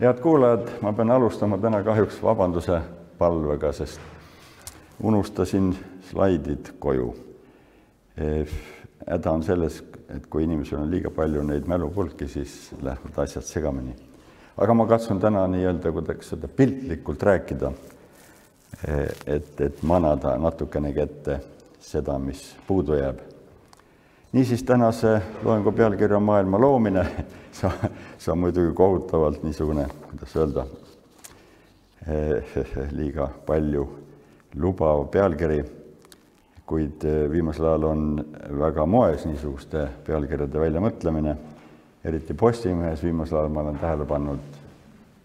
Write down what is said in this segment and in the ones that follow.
head kuulajad, ma pean alustama täna kahjuks vabanduse palvega, sest unustasin slaidid koju. häda on selles, et kui inimesel on liiga palju neid mälupulki, siis lähevad asjad segamini. aga ma katsun täna nii-öelda kuidagi seda piltlikult rääkida, et, et manada natukenegi ette seda, mis puudu jääb niisiis tänase loengu pealkiri on Maailma loomine. see, see on muidugi kohutavalt niisugune, kuidas öelda, liiga palju lubav pealkiri, kuid viimasel ajal on väga moes niisuguste pealkirjade väljamõtlemine, eriti Postimehes viimasel ajal ma olen tähele pannud,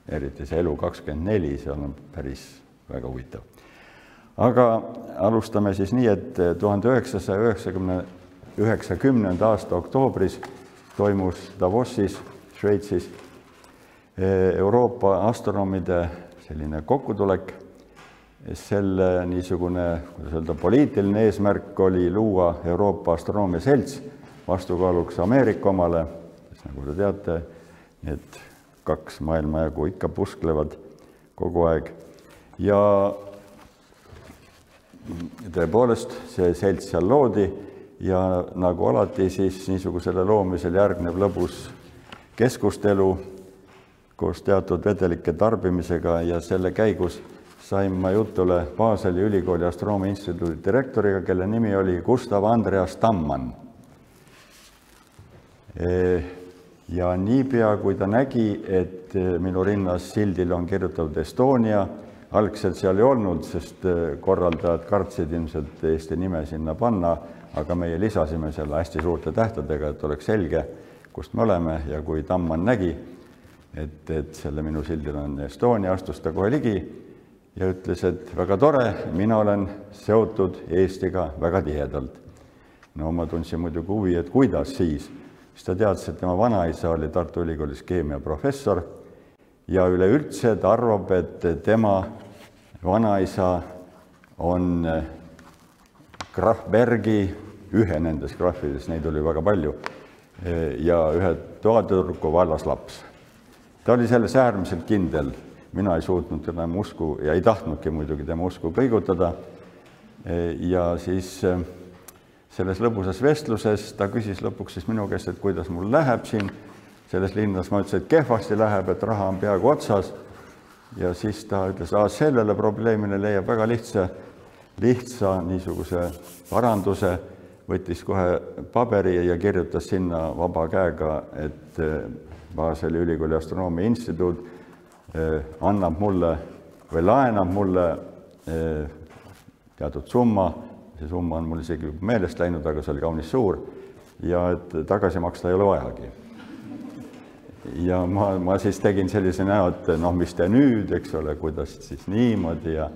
eriti see Elu kakskümmend neli, seal on päris väga huvitav. aga alustame siis nii, et tuhande üheksasaja üheksakümne üheksakümnenda aasta oktoobris toimus Davosis, Šveitsis Euroopa astronoomide selline kokkutulek. selle niisugune, kuidas öelda, poliitiline eesmärk oli luua Euroopa Astronoomia Selts vastukaaluks Ameerika omale, kes nagu te teate, need kaks maailmajagu ikka pusklevad kogu aeg. Ja tõepoolest see selts seal loodi ja nagu alati, siis niisugusele loomisel järgneb lõbus keskustelu koos teatud vedelike tarbimisega ja selle käigus sain ma jutule Baseli ülikooli astronoomia instituudi direktoriga, kelle nimi oli Gustav Andreas Tammann. ja niipea, kui ta nägi, et minu rinnas sildil on kirjutatud Estonia, algselt seal ei olnud, sest korraldajad kartsid ilmselt Eesti nime sinna panna aga meie lisasime selle hästi suurte tähtedega, et oleks selge, kust me oleme ja kui Tammann nägi, et, et selle minu sildil on Estonia, astus ta kohe ligi ja ütles, et väga tore, mina olen seotud Eestiga väga tihedalt. no ma tundsin muidugi huvi, et kuidas siis, siis ta teadis, et tema vanaisa oli Tartu Ülikoolis keemiaprofessor ja üleüldse ta arvab, et tema vanaisa on Krahbergi, ühe nendest graafidest, neid oli väga palju, ja ühe toatüdruku vallas laps. ta oli selles äärmiselt kindel, mina ei suutnud teda usku ja ei tahtnudki muidugi tema usku kõigutada. ja siis selles lõbusas vestluses ta küsis lõpuks siis minu käest, et kuidas mul läheb siin selles linnas, ma ütlesin, et kehvasti läheb, et raha on peaaegu otsas. ja siis ta ütles, sellele probleemile leiab väga lihtsa lihtsa niisuguse paranduse, võttis kohe paberi ja kirjutas sinna vaba käega, et eh, Baseli ülikooli astronoomia instituut eh, annab mulle või laenab mulle eh, teatud summa, see summa on mul isegi meelest läinud, aga see oli kaunis suur, ja et tagasi maksta ei ole vajagi. Ja ma, ma siis tegin sellise näo, et noh, mis te nüüd, eks ole, kuidas siis niimoodi ja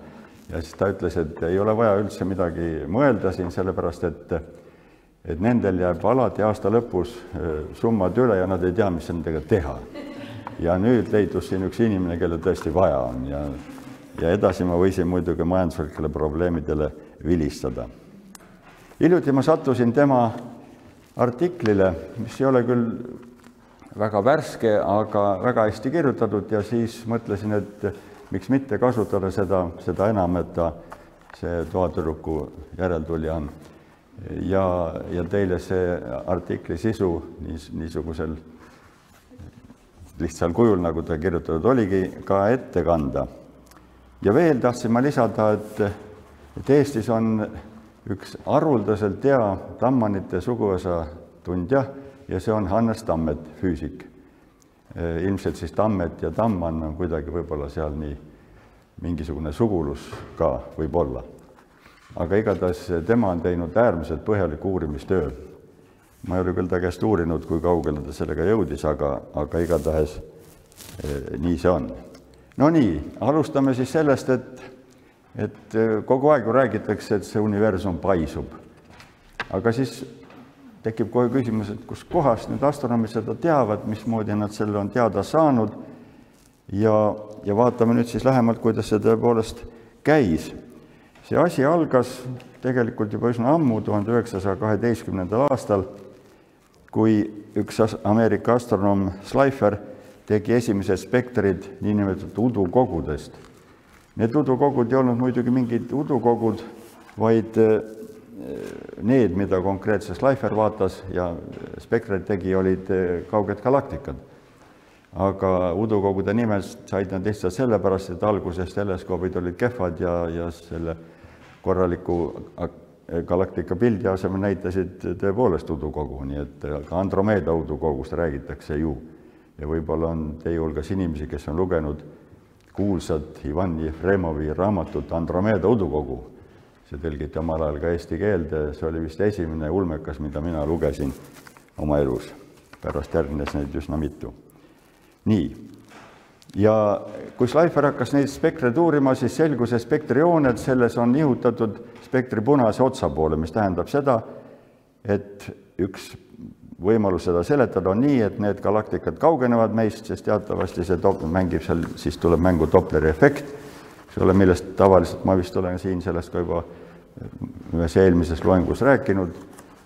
ja siis ta ütles, et ei ole vaja üldse midagi mõelda siin, sellepärast et et nendel jääb alati aasta lõpus summad üle ja nad ei tea, mis nendega teha. ja nüüd leidus siin üks inimene, kellel tõesti vaja on ja ja edasi ma võisin muidugi majanduslikele probleemidele vilistada. hiljuti ma sattusin tema artiklile, mis ei ole küll väga värske, aga väga hästi kirjutatud ja siis mõtlesin, et miks mitte kasutada seda, seda enam, et ta see toatüdruku järeltulija on. ja, ja teile see artikli sisu niis, niisugusel lihtsal kujul, nagu ta kirjutatud oligi, ka ette kanda. ja veel tahtsin ma lisada, et, et Eestis on üks haruldaselt hea Tammannite suguvõsa tundja ja see on Hannes Tammet, füüsik Eh, ilmselt siis Tammet ja Tammann on kuidagi võib-olla seal nii mingisugune sugulus ka võib-olla. aga igatahes tema on teinud äärmiselt põhjaliku uurimistöö. ma ei ole küll ta käest uurinud, kui kaugele ta sellega jõudis, aga, aga igatahes eh, nii see on. Nonii, alustame siis sellest, et, et kogu aeg ju räägitakse, et see universum paisub. aga siis tekib kohe küsimus, et kuskohast need astronoomid seda teavad, mismoodi nad selle on teada saanud ja, ja vaatame nüüd siis lähemalt, kuidas see tõepoolest käis. see asi algas tegelikult juba üsna ammu, tuhande üheksasaja kaheteistkümnendal aastal, kui üks Ameerika astronoom Schleifer tegi esimesed spektrid niinimetatud udukogudest. Need udukogud ei olnud muidugi mingid udukogud, vaid need, mida konkreetselt Schleifer vaatas ja spektreid tegi, olid eh, kauged galaktikad. aga udukogude nimest said nad lihtsalt sellepärast, et alguses teleskoobid olid kehvad ja, ja selle korraliku galaktika pildi asemel näitasid tõepoolest udukogu, nii et ka Andromeeda udukogust räägitakse ju. ja võib-olla on teie hulgas inimesi, kes on lugenud kuulsat Ivan Jefremovi raamatut Andromeeda udukogu. See tõlgiti omal ajal ka eesti keelde, see oli vist esimene ulmekas, mida mina lugesin oma elus. pärast järgnes neid üsna mitu. nii, ja kui Schleifer hakkas neid spektreid uurima, siis selgus, et spektrijooned selles on nihutatud spektri punase otsa poole, mis tähendab seda, et üks võimalus seda seletada on nii, et need galaktikad kaugenevad meist, sest teatavasti see top-, mängib seal, siis tuleb mängu Dopleri efekt, eks ole, millest tavaliselt ma vist olen siin sellest ka juba ühes eelmises loengus rääkinud,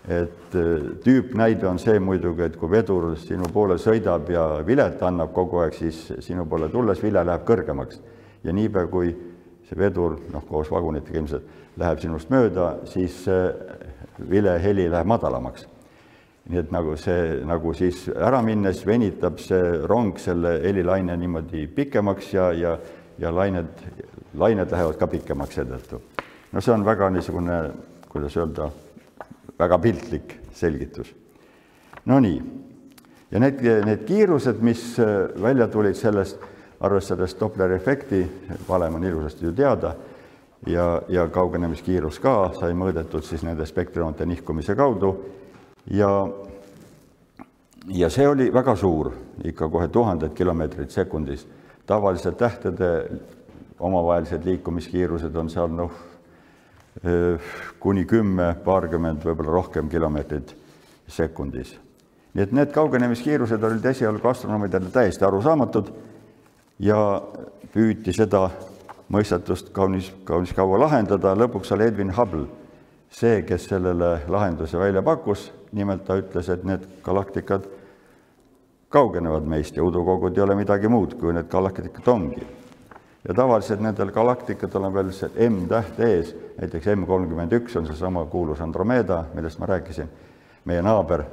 et tüüpnäide on see muidugi, et kui vedur sinu poole sõidab ja vilet annab kogu aeg, siis sinu poole tulles vile läheb kõrgemaks. ja niipea, kui see vedur, noh, koos vagunitega ilmselt, läheb sinust mööda, siis vileheli läheb madalamaks. nii et nagu see, nagu siis ära minnes venitab see rong selle helilaine niimoodi pikemaks ja, ja, ja lained, lained lähevad ka pikemaks seetõttu. no see on väga niisugune, kuidas öelda, väga piltlik selgitus. Nonii, ja need, need kiirused, mis välja tulid sellest arvestades Dopleri efekti, valem on ilusasti ju teada, ja, ja kaugenemiskiirus ka sai mõõdetud siis nende spektrioonte nihkumise kaudu ja, ja see oli väga suur, ikka kohe tuhanded kilomeetrid sekundis. tavaliselt tähtede omavahelised liikumiskiirused on seal noh, kuni kümme, paarkümmend, võib-olla rohkem kilomeetrit sekundis. nii et need kaugenemiskiirused olid esialgu astronoomidele täiesti arusaamatud ja püüti seda mõistatust kaunis, kaunis kaua lahendada, lõpuks oli Edwin Hubble see, kes sellele lahenduse välja pakkus, nimelt ta ütles, et need galaktikad kaugenevad meist ja udukogud ei ole midagi muud, kui need galaktikad ongi. Ja tavaliselt nendel galaktikatel on veel see M-täht ees, näiteks M kolmkümmend üks on seesama kuulus Andromeda, millest ma rääkisin, meie naaber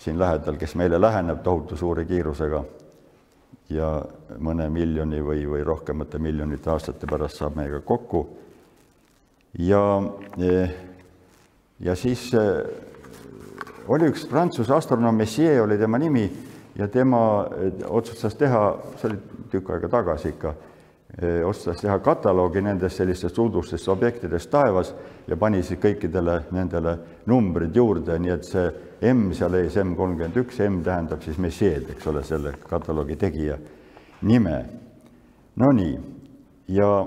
siin lähedal, kes meile läheneb tohutu suure kiirusega ja mõne miljoni või, või rohkemate miljonite aastate pärast saab meiega kokku. ja, ja siis oli üks Prantsuse astronoom, Messier oli tema nimi ja tema otsustas teha, see oli tükk aega tagasi ikka, otsustas teha kataloogi nendest sellistest udustest objektidest taevas ja pani siis kõikidele nendele numbrid juurde, nii et see M seal ees, M kolmkümmend üks, M tähendab siis Messier'd, eks ole, selle kataloogi tegija nime. Nonii, ja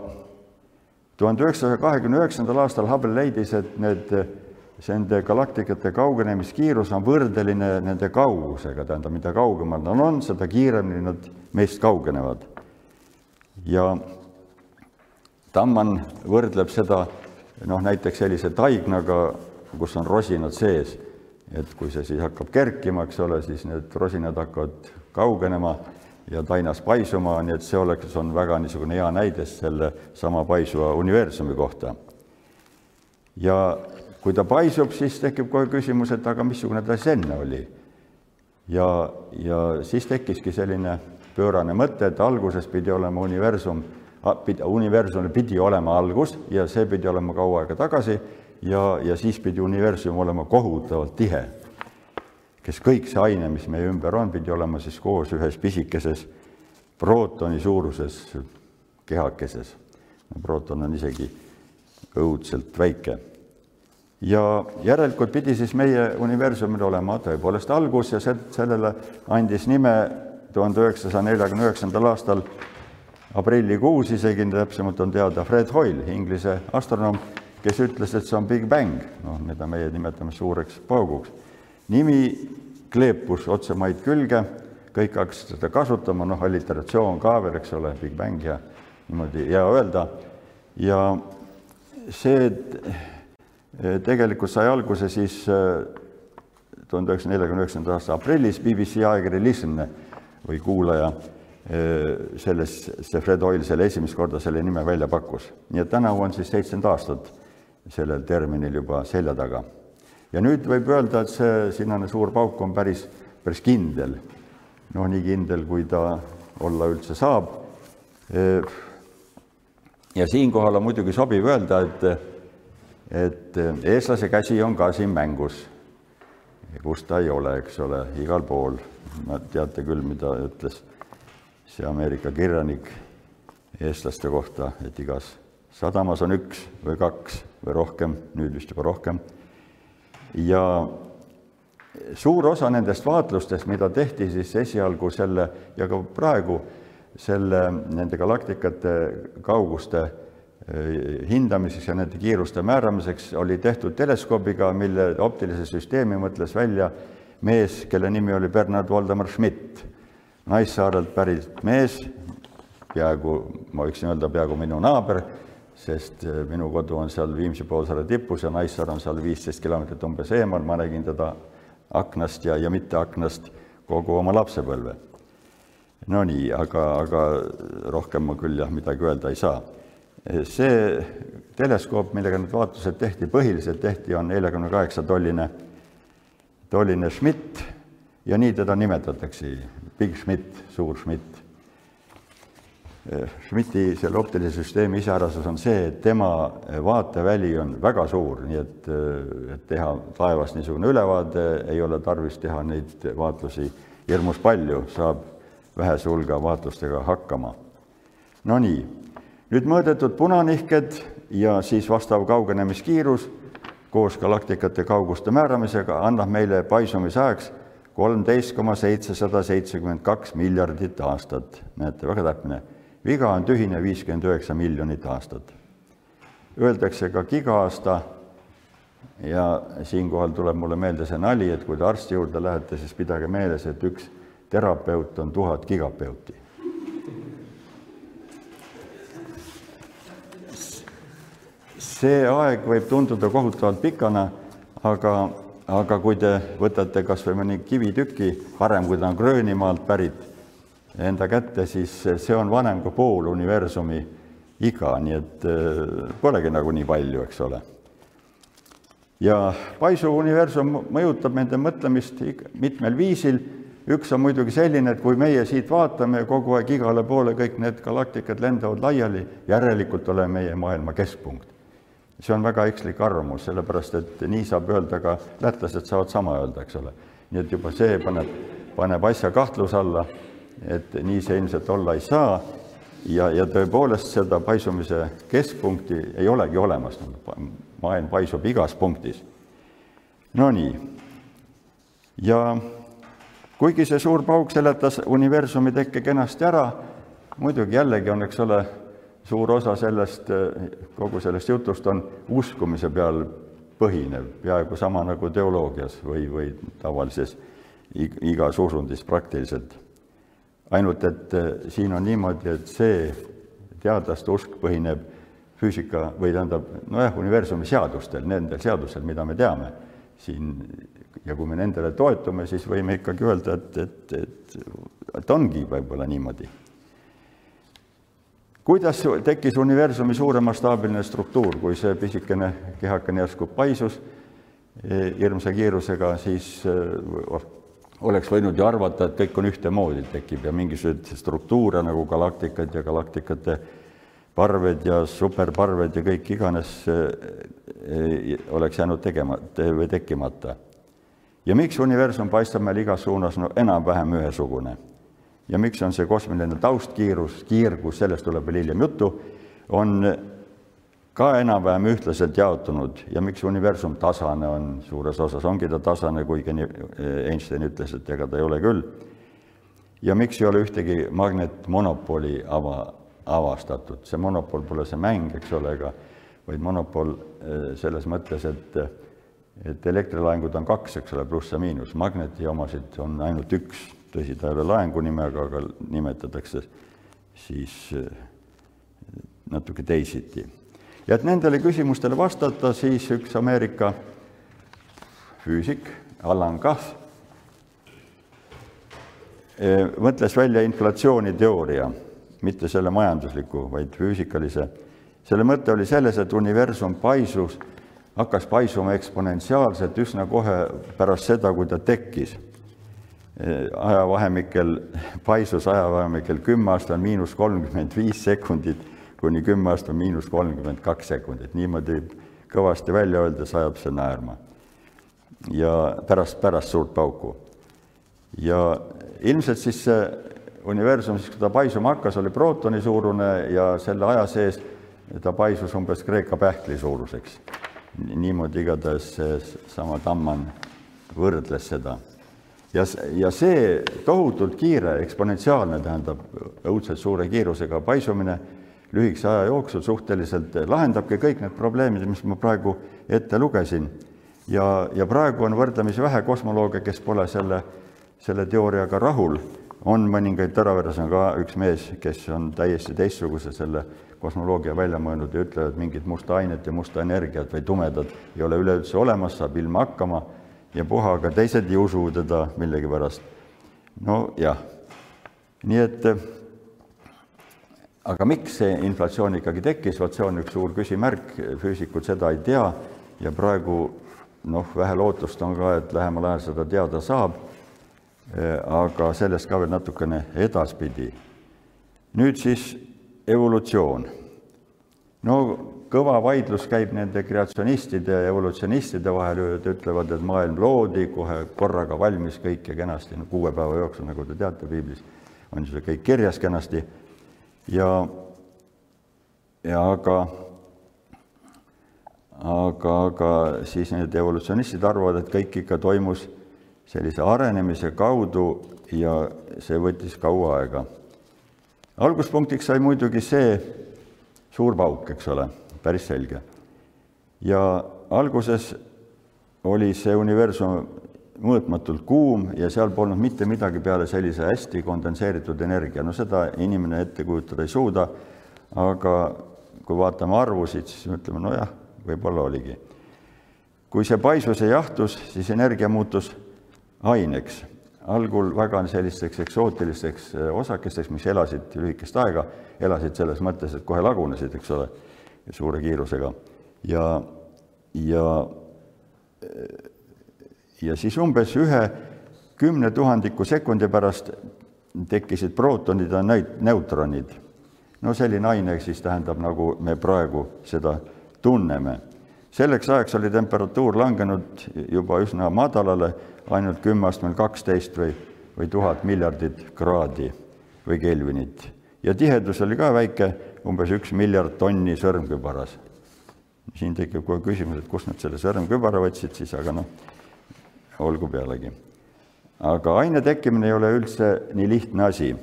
tuhande üheksasaja kahekümne üheksandal aastal Hubble leidis, et need, nende galaktikate kaugenemiskiirus on võrdeline nende kaugusega, tähendab, mida kaugemal nad on, seda kiiremini nad meist kaugenevad. Ja Tamman võrdleb seda noh, näiteks sellise taignaga, kus on rosinad sees et kui see siis hakkab kerkima, eks ole, siis need rosinad hakkavad kaugenema ja tainas paisuma, nii et see oleks, on väga niisugune hea näide selle sama paisuva universumi kohta. ja kui ta paisub, siis tekib kohe küsimus, et aga missugune ta siis enne oli. ja, ja siis tekkiski selline pöörane mõte, et alguses pidi olema universum, universumil pidi olema algus ja see pidi olema kaua aega tagasi ja, ja siis pidi universum olema kohutavalt tihe. kes kõik see aine, mis meie ümber on, pidi olema siis koos ühes pisikeses prootoni suuruses kehakeses. prooton on isegi õudselt väike. ja järelikult pidi siis meie universumil olema tõepoolest algus ja sellele andis nime tuhande üheksasaja neljakümne üheksandal aastal aprillikuus isegi täpsemalt on teada Fred Hoyle, inglise astronoom kes ütles, et see on Big Bang, noh, mida meie nimetame suureks pauguks. nimi kleepus otsemaid külge, kõik hakkasid seda kasutama, noh, alliteratsioon ka veel, eks ole, Big Bang ja niimoodi hea öelda. ja see tegelikult sai alguse siis äh, tuhande üheksasaja neljakümne üheksanda aasta aprillis BBC ajakiri Listen või kuulaja selles, see Fred Oil selle esimest korda selle nime välja pakkus. nii et tänavu on siis seitsekümmend aastat sellel terminil juba selja taga. ja nüüd võib öelda, et see sinnane suur pauk on päris, päris kindel. noh, nii kindel, kui ta olla üldse saab. ja siinkohal on muidugi sobiv öelda, et, et eestlase käsi on ka siin mängus. kus ta ei ole, eks ole, igal pool. Teate küll, mida ütles see Ameerika kirjanik eestlaste kohta, et igas sadamas on üks või kaks või rohkem, nüüd vist juba rohkem. ja suur osa nendest vaatlustest, mida tehti siis esialgu selle ja ka praegu selle, nende galaktikate kauguste eh, hindamiseks ja nende kiiruste määramiseks oli tehtud teleskoobiga, mille optilise süsteemi mõtles välja mees, kelle nimi oli Bernard Voldemar Schmidt, Naissaarelt pärit mees, peaaegu, ma võiksin öelda, peaaegu minu naaber, sest eh, minu kodu on seal Viimsi poolsaare tipus ja Naissaar on seal viisteist kilomeetrit umbes eemal, ma nägin teda aknast ja, ja mitte aknast kogu oma lapsepõlve. Nonii, aga, aga rohkem ma küll jah midagi öelda ei saa. see teleskoop, millega need vaatlused tehti, põhiliselt tehti, on neljakümne kaheksa tolline, tolline Schmidt ja nii teda nimetatakse, Big Schmidt, suur Schmidt. Schmidti selle optilise süsteemi iseärasus on see, et tema vaateväli on väga suur, nii et, et teha taevast niisugune ülevaade, ei ole tarvis teha neid vaatlusi. Hirmus palju, saab vähese hulga vaatlustega hakkama. Nonii, nüüd mõõdetud punanihked ja siis vastav kaugenemiskiirus koos galaktikate kauguste määramisega annab meile paisumisajaks kolmteist koma seitsesada seitsekümmend kaks miljardit aastat. näete, väga täpne viga on tühine viiskümmend üheksa miljonit aastat. Öeldakse ka giga-aasta ja siinkohal tuleb mulle meelde see nali, et kui te arsti juurde lähete, siis pidage meeles, et üks terapeut on tuhat gigapeuti. See aeg võib tunduda kohutavalt pikana, aga, aga kui te võtate kas või mõni kivitüki, parem kui ta on Gröönimaalt pärit enda kätte, siis see on vanem kui pool universumi iga, nii et äh, polegi nagu nii palju, eks ole. ja paisuv universum mõjutab nende mõtlemist mitmel viisil, üks on muidugi selline, et kui meie siit vaatame kogu aeg igale poole, kõik need galaktikad lendavad laiali, järelikult oleme meie maailma keskpunkt. See on väga ekslik arvamus, sellepärast et nii saab öelda ka, lätlased saavad sama öelda, eks ole. nii et juba see paneb, paneb asja kahtluse alla et nii see ilmselt olla ei saa ja, ja tõepoolest seda paisumise keskpunkti ei olegi olemas, maailm paisub igas punktis. Nonii, ja kuigi see suur pauk seletas universumi tekke kenasti ära, muidugi jällegi on, eks ole, suur osa sellest, kogu sellest jutust on uskumise peal põhinev, peaaegu sama nagu teoloogias või, või tavalises igas usundis praktiliselt ainult et äh, siin on niimoodi, et see teadlaste usk põhineb füüsika või tähendab, nojah, universumi seadustel, nendel seadustel, mida me teame siin ja kui me nendele toetume, siis võime ikkagi öelda, et, et, et, et ongi võib-olla niimoodi. Kuidas tekkis universumi suuremastaabiline struktuur, kui see pisikene kehakene järsku paisus eh, hirmsa kiirusega, siis eh, oleks võinud ju arvata, et kõik on ühtemoodi, tekib ja mingisuguseid struktuure nagu galaktikad ja galaktikate parved ja superparved ja kõik iganes eh, oleks jäänud tegema või tekkimata. ja miks universum paistab meil igas suunas no enam-vähem ühesugune? Ja miks on see kosmiline taustkiirus, kiirgus, sellest tuleb veel hiljem juttu, on ka enam-vähem ühtlaselt jaotunud. Ja miks universum tasane on, suures osas ongi ta tasane, kuigi Einstein ütles, et ega ta ei ole küll. ja miks ei ole ühtegi magnetmonopoli ava, avastatud, see monopol pole see mäng, eks ole, ega vaid monopol eh, selles mõttes, et et elektrilaengud on kaks, eks ole, pluss ja miinus, magneti omasid on ainult üks, tõsi, ta ei ole laengu nimega, aga nimetatakse siis eh, natuke teisiti ja et nendele küsimustele vastata, siis üks Ameerika füüsik, Alan Guth, mõtles välja inflatsiooniteooria, mitte selle majandusliku, vaid füüsikalise. selle mõte oli selles, et universum paisus, hakkas paisuma eksponentsiaalselt üsna kohe pärast seda, kui ta tekkis. Ajavahemikel, paisus ajavahemikel kümme aastat miinus kolmkümmend viis sekundit kuni kümme aastat miinus kolmkümmend kaks sekundit, niimoodi kõvasti välja öeldes ajab see naerma. ja pärast, pärast suurt pauku. ja ilmselt siis see universum, siis kui ta paisuma hakkas, oli prootoni suurune ja selle aja sees ta paisus umbes Kreeka pähkli suuruseks. niimoodi igatahes seesama Tamman võrdles seda. Ja, ja see tohutult kiire, eksponentsiaalne, tähendab õudselt suure kiirusega paisumine lühikese aja jooksul suhteliselt lahendabki kõik need probleemid, mis ma praegu ette lugesin. ja, ja praegu on võrdlemisi vähe kosmolooge, kes pole selle selle teooriaga rahul. on mõningaid Tõraveres on ka üks mees, kes on täiesti teistsuguse selle kosmoloogia välja mõelnud ja ütlevad, mingit musta ainet ja musta energiat või tumedat ei ole üleüldse olemas, saab ilma hakkama ja puha, aga teised ei usu teda millegipärast. nojah, nii et aga miks see inflatsioon ikkagi tekkis, vot see on üks suur küsimärk, füüsikud seda ei tea ja praegu noh, vähe lootust on ka, et lähemal ajal seda teada saab aga sellest ka veel natukene edaspidi. nüüd siis evolutsioon. no kõva vaidlus käib nende kreatsionistide ja evolutsionistide vahel, ütlevad, et maailm loodi kohe korraga valmis kõik ja kenasti, no kuue päeva jooksul, nagu te teate, piiblis on see kõik kirjas kenasti. Ja, ja aga aga, aga siis need evolutsionistid arvavad, et kõik ikka toimus sellise arenemise kaudu ja see võttis kaua aega. alguspunktiks sai muidugi see suur pauk, eks ole, päris selge. ja alguses oli see universum mõõtmatult kuum ja seal polnud mitte midagi peale sellise hästi kondenseeritud energia, no seda inimene ette kujutada ei suuda, aga kui vaatame arvusid, siis ütleme, nojah, võib-olla oligi. kui see paisus ja jahtus, siis energia muutus aineks, algul väga sellisteks eksootilisteks osakesteks, mis elasid lühikest aega, elasid selles mõttes, et kohe lagunesid, eks ole, suure kiirusega. ja, ja, ja siis umbes ühe kümne tuhandiku sekundi pärast tekkisid prootonid ja neutronid. no selline aine siis tähendab, nagu me praegu seda tunneme. selleks ajaks oli temperatuur langenud juba üsna madalale ainult kümme astmel kaksteist või, või tuhat miljardit kraadi või Kelvinit. ja tihedus oli ka väike, umbes üks miljard tonni sõrmkübaras. siin tekib kohe küsimus, et kust nad selle sõrmkübara võtsid siis, aga noh, olgu pealegi. aga aine tekkimine ei ole üldse nii lihtne asi.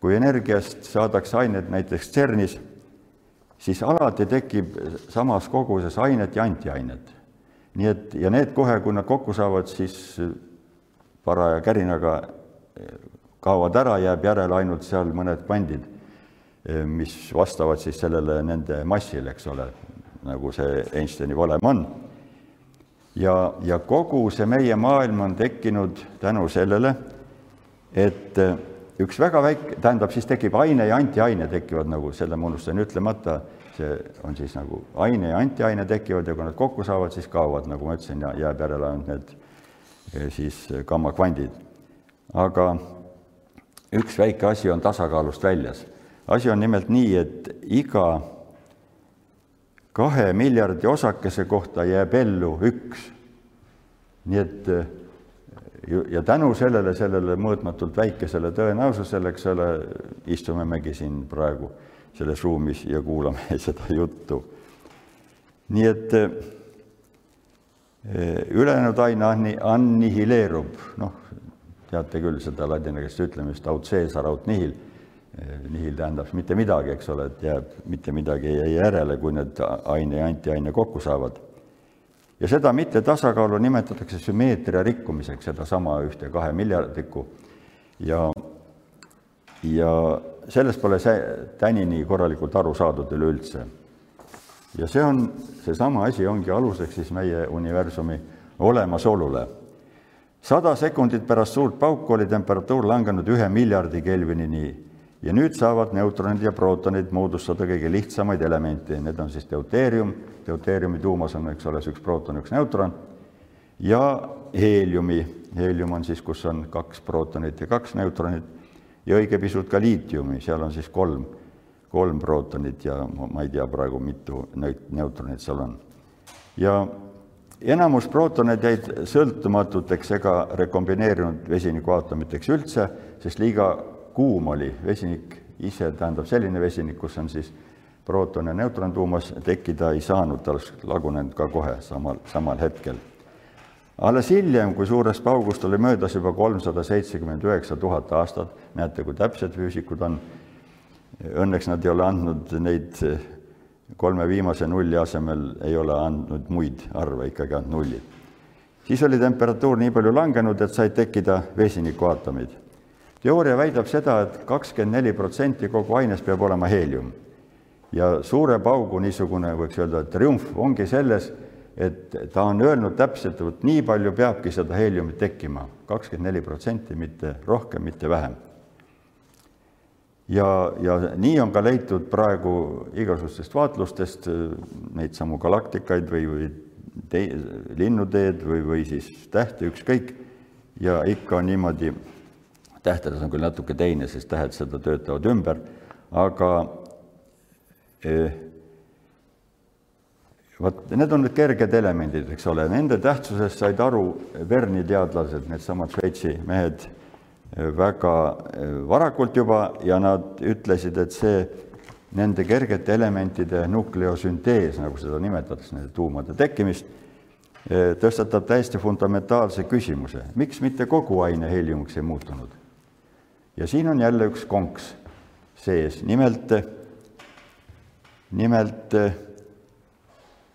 kui energiast saadakse ainet näiteks CERN-is, siis alati tekib samas koguses ainet ja antiainet nii et ja need kohe, kui nad kokku saavad, siis paraja kärinaga kaovad ära, jääb järele ainult seal mõned kvandid, mis vastavad siis sellele nende massile, eks ole, nagu see Einsteini valem on. ja, ja kogu see meie maailm on tekkinud tänu sellele, et eh, üks väga väike, tähendab, siis tekib aine ja antiaine tekivad nagu, selle ma unustasin ütlemata see on siis nagu aine ja antiaine tekivad ja kui nad kokku saavad, siis kaovad, nagu ma ütlesin, ja jääb järele ainult need eh, siis gammakvandid. aga üks väike asi on tasakaalust väljas. Asi on nimelt nii, et iga kahe miljardi osakese kohta jääb ellu üks. nii et ja tänu sellele, sellele mõõtmatult väikesele tõenäosusele, eks ole, istume megi siin praegu selles ruumis ja kuulame seda juttu. nii et eh, ülejäänud aine anni-, annihileerub, noh, teate küll seda ladinakeelset ütlemist aut caesar aut nihil, nihil tähendab mitte midagi, eks ole, et jääb, mitte midagi ei jää järele, kui need aine ja antiaine kokku saavad. ja seda mittetasakaalu nimetatakse sümmeetria rikkumiseks, sedasama ühte kahe miljardikku ja, ja sellest pole see tänini korralikult aru saadud üleüldse. ja see on, seesama asi ongi aluseks siis meie universumi olemasolule. sada sekundit pärast suurt pauku oli temperatuur langenud ühe miljardi Kelvinini ja nüüd saavad neutronid ja prootonid moodustada kõige lihtsamaid elemente, need on siis deuteerium, deuteeriumi tuumas on, eks ole, üks prooton, üks neutron, ja heeliumi, heelium on siis, kus on kaks prootonit ja kaks neutronit, ja õige pisut ka liitiumi, seal on siis kolm, kolm prootonit ja ma ei tea praegu, mitu neutronit seal on. ja enamus prootoneid jäid sõltumatuteks ega rekombineerinud vesinikuaatomiteks üldse, sest liiga kuum oli. vesinik ise tähendab selline vesinik, kus on siis prooton ja neutron tuumas, tekkida ei saanud, ta oleks lagunenud ka kohe samal, samal hetkel. alles hiljem, kui suurest paugust oli möödas juba kolmsada seitsekümmend üheksa tuhat aastat, näete, kui täpsed füüsikud on, õnneks nad ei ole andnud neid kolme viimase nulli asemel ei ole andnud muid arve, ikkagi ainult nullid. siis oli temperatuur nii palju langenud, et said tekkida vesinikuaatomid. Teooria väidab seda et, et kakskümmend neli protsenti kogu ainest peab olema heelium. ja suure paugu niisugune, võiks öelda, triumf ongi selles, et ta on öelnud täpselt, et nii palju peabki seda heeliumit tekkima, kakskümmend neli protsenti, mitte rohkem, mitte vähem. Ja, ja nii on ka leitud praegu igasugustest vaatlustest neid samu galaktikaid või, või tei-, linnuteed või, või siis tähti, ükskõik, ja ikka on niimoodi, tähtedes on küll natuke teine, sest tähed seda töötavad ümber, aga eh, vot need on need kerged elemendid, eks ole, nende tähtsusest said aru Verni teadlased, needsamad Šveitsi mehed väga eh, varakult juba ja nad ütlesid, et see nende kergete elementide nukleosüntees, nagu seda nimetatakse, nende tuumade tekkimist, eh, tõstatab täiesti fundamentaalse küsimuse, miks mitte kogu aine heeliumiks ei muutunud. Ja siin on jälle üks konks sees, nimelt, nimelt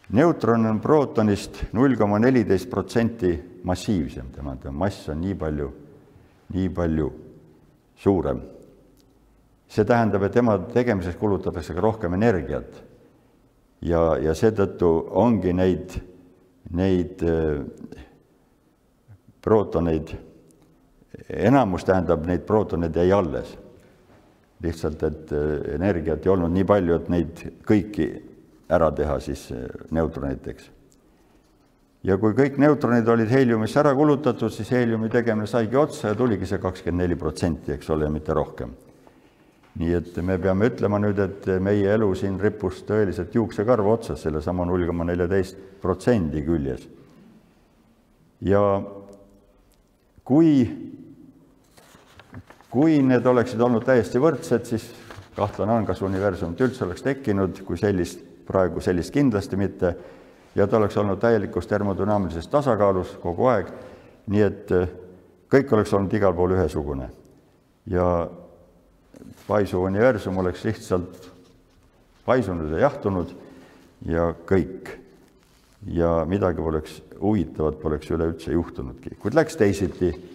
neutron on prootonist null koma neliteist protsenti massiivsem, tema mass on nii palju nii palju suurem. see tähendab, et tema tegemiseks kulutatakse ka rohkem energiat. ja, ja seetõttu ongi neid, neid prootoneid, enamus tähendab, neid prootoneid jäi alles. lihtsalt, et äh, energiat ei olnud nii palju, et neid kõiki ära teha siis äh, neutroniteks ja kui kõik neutronid olid heeliumisse ära kulutatud, siis heeliumi tegemine saigi otsa ja tuligi see kakskümmend neli protsenti, eks ole, mitte rohkem. nii et me peame ütlema nüüd, et meie elu siin rippus tõeliselt juuksekarva otsas sellesama null koma neljateist protsendi küljes. ja kui, kui need oleksid olnud täiesti võrdsed, siis kahtlane on, kas universumit üldse oleks tekkinud, kui sellist, praegu sellist kindlasti mitte ja ta oleks olnud täielikus termodünaamilises tasakaalus kogu aeg, nii et eh, kõik oleks olnud igal pool ühesugune. ja paisuv universum oleks lihtsalt paisunud ja jahtunud ja kõik. ja midagi poleks huvitavat poleks üleüldse juhtunudki, kuid läks teisiti.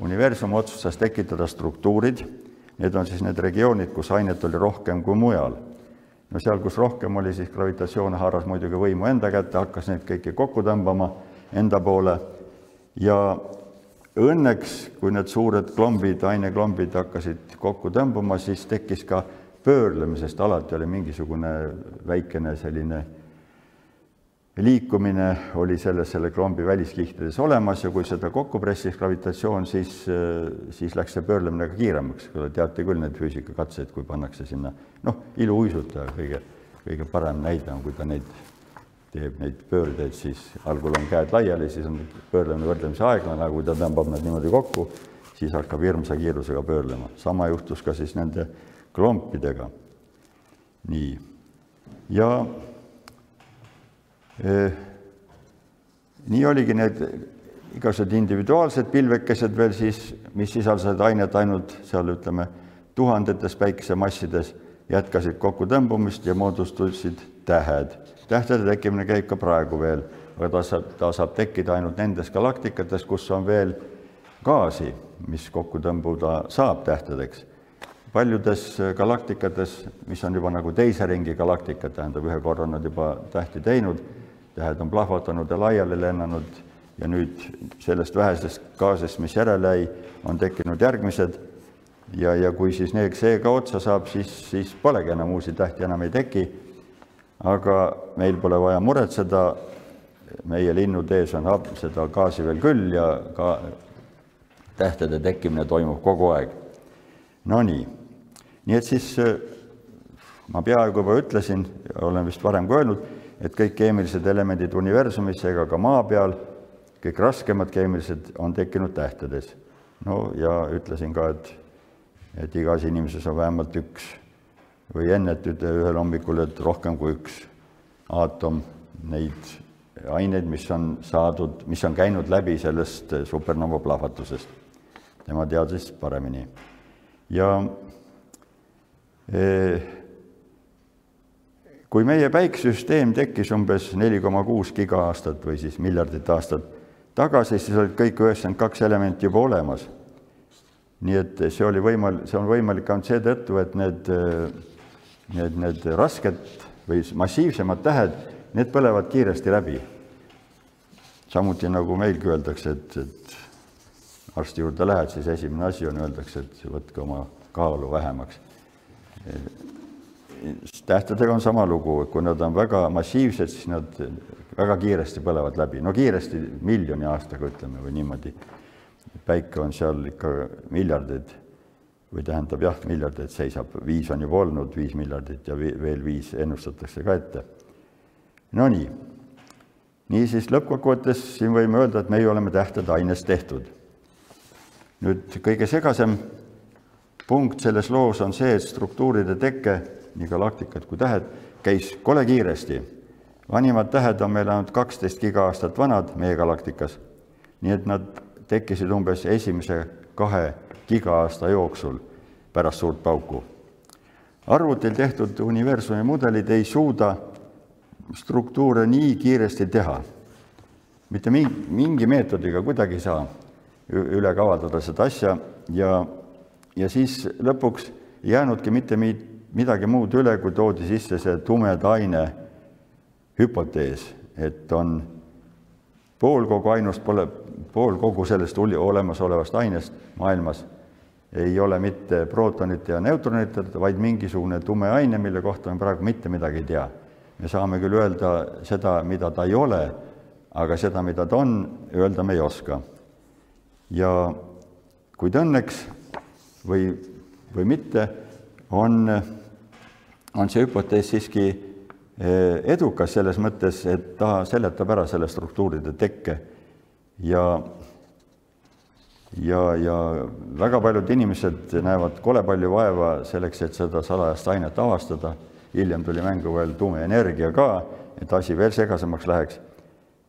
Universum otsustas tekitada struktuurid, need on siis need regioonid, kus ainet oli rohkem kui mujal. No seal, kus rohkem oli, siis gravitatsioon haaras muidugi võimu enda kätte, hakkas neid kõiki kokku tõmbama enda poole. Ja õnneks, kui need suured klombid, aineklombid hakkasid kokku tõmbuma, siis tekkis ka pöörlemisest, alati oli mingisugune väikene selline liikumine oli selles, selle klombi väliskihtides olemas ja kui seda kokku pressis gravitatsioon, siis, siis läks see pöörlemine ka kiiremaks. teate küll neid füüsikakatseid, kui pannakse sinna, noh, iluuisutaja kõige, kõige parem näide on, kui ta neid teeb neid pöördeid, siis algul on käed laiali, siis on pöörlemine võrdlemisi aeglane, aga kui ta tõmbab nad niimoodi kokku, siis hakkab hirmsa kiirusega pöörlema. sama juhtus ka siis nende klompidega. nii, ja nii oligi need igasugused individuaalsed pilvekesed veel siis, mis sisaldasid ainet ainult seal ütleme tuhandetes päikesemassides, jätkasid kokkutõmbumist ja moodustusid tähed. tähtede tekkimine käib ka praegu veel, aga ta saab, ta saab tekkida ainult nendes galaktikates, kus on veel gaasi, mis kokku tõmbuda saab tähtedeks. paljudes galaktikates, mis on juba nagu teise ringi galaktikad, tähendab, ühe korra on nad juba tähti teinud tähed on plahvatanud ja laiali lennanud ja nüüd sellest vähesest gaasist, mis järele jäi, on tekkinud järgmised ja, ja kui siis need, see ka otsa saab, siis, siis polegi enam uusi tähti, enam ei teki. aga meil pole vaja muretseda, meie linnude ees on seda gaasi veel küll ja ka tähtede tekkimine toimub kogu aeg. Nonii, nii et siis ma peaaegu juba ütlesin, olen vist varem ka öelnud, et kõik keemilised elemendid universumis ega ka maa peal, kõik raskemad keemilised on tekkinud tähtedes. no ja ütlesin ka, et, et igas inimeses on vähemalt üks või ennetati ühel hommikul, et rohkem kui üks aatom neid aineid, mis on saadud, mis on käinud läbi sellest supernova plahvatusest. tema teadis paremini. ja eh, kui meie päikesesüsteem tekkis umbes neli koma kuus giga-aastat või siis miljardit aastat tagasi, siis olid kõik üheksakümmend kaks elementi juba olemas. nii et see oli võimal-, see on võimalik ainult seetõttu, et need, need, need rasked või massiivsemad tähed, need põlevad kiiresti läbi. samuti nagu meilgi öeldakse, et, et arsti juurde lähed, siis esimene asi on, öeldakse, et võtke oma kaalu vähemaks tähtedega on sama lugu, kui nad on väga massiivsed, siis nad väga kiiresti põlevad läbi, no kiiresti miljoni aastaga ütleme või niimoodi. päike on seal ikka miljardeid või tähendab jah, miljardeid seisab, viis on juba olnud, viis miljardit ja veel viis ennustatakse ka ette. Nonii, niisiis lõppkokkuvõttes siin võime öelda, et meie oleme tähtede ainest tehtud. nüüd kõige segasem punkt selles loos on see, et struktuuride teke nii galaktikad kui tähed, käis kole kiiresti. vanimad tähed on meil ainult kaksteist giga-aastat vanad meie galaktikas. nii et nad tekkisid umbes esimese kahe giga-aasta jooksul pärast suurt pauku. arvutil tehtud universumi mudelid ei suuda struktuure nii kiiresti teha. mitte mingi, mingi meetodiga kuidagi ei saa üle kavaldada seda asja ja, ja siis lõpuks ei jäänudki mitte midagi muud üle, kui toodi sisse see tumeda aine hüpotees, et on pool kogu ainust pole, pool kogu sellest olemasolevast ainest maailmas ei ole mitte prootonite ja neutronite, vaid mingisugune tume aine, mille kohta me praegu mitte midagi ei tea. me saame küll öelda seda, mida ta ei ole, aga seda, mida ta on, öelda me ei oska. ja kuid õnneks või, või mitte, on on see hüpotees siiski eh, edukas selles mõttes, et ta seletab ära selle struktuuride tekke ja ja, ja väga paljud inimesed näevad kole palju vaeva selleks, et seda salajast ainet avastada. hiljem tuli mängu veel tuumaenergia ka, et asi veel segasemaks läheks.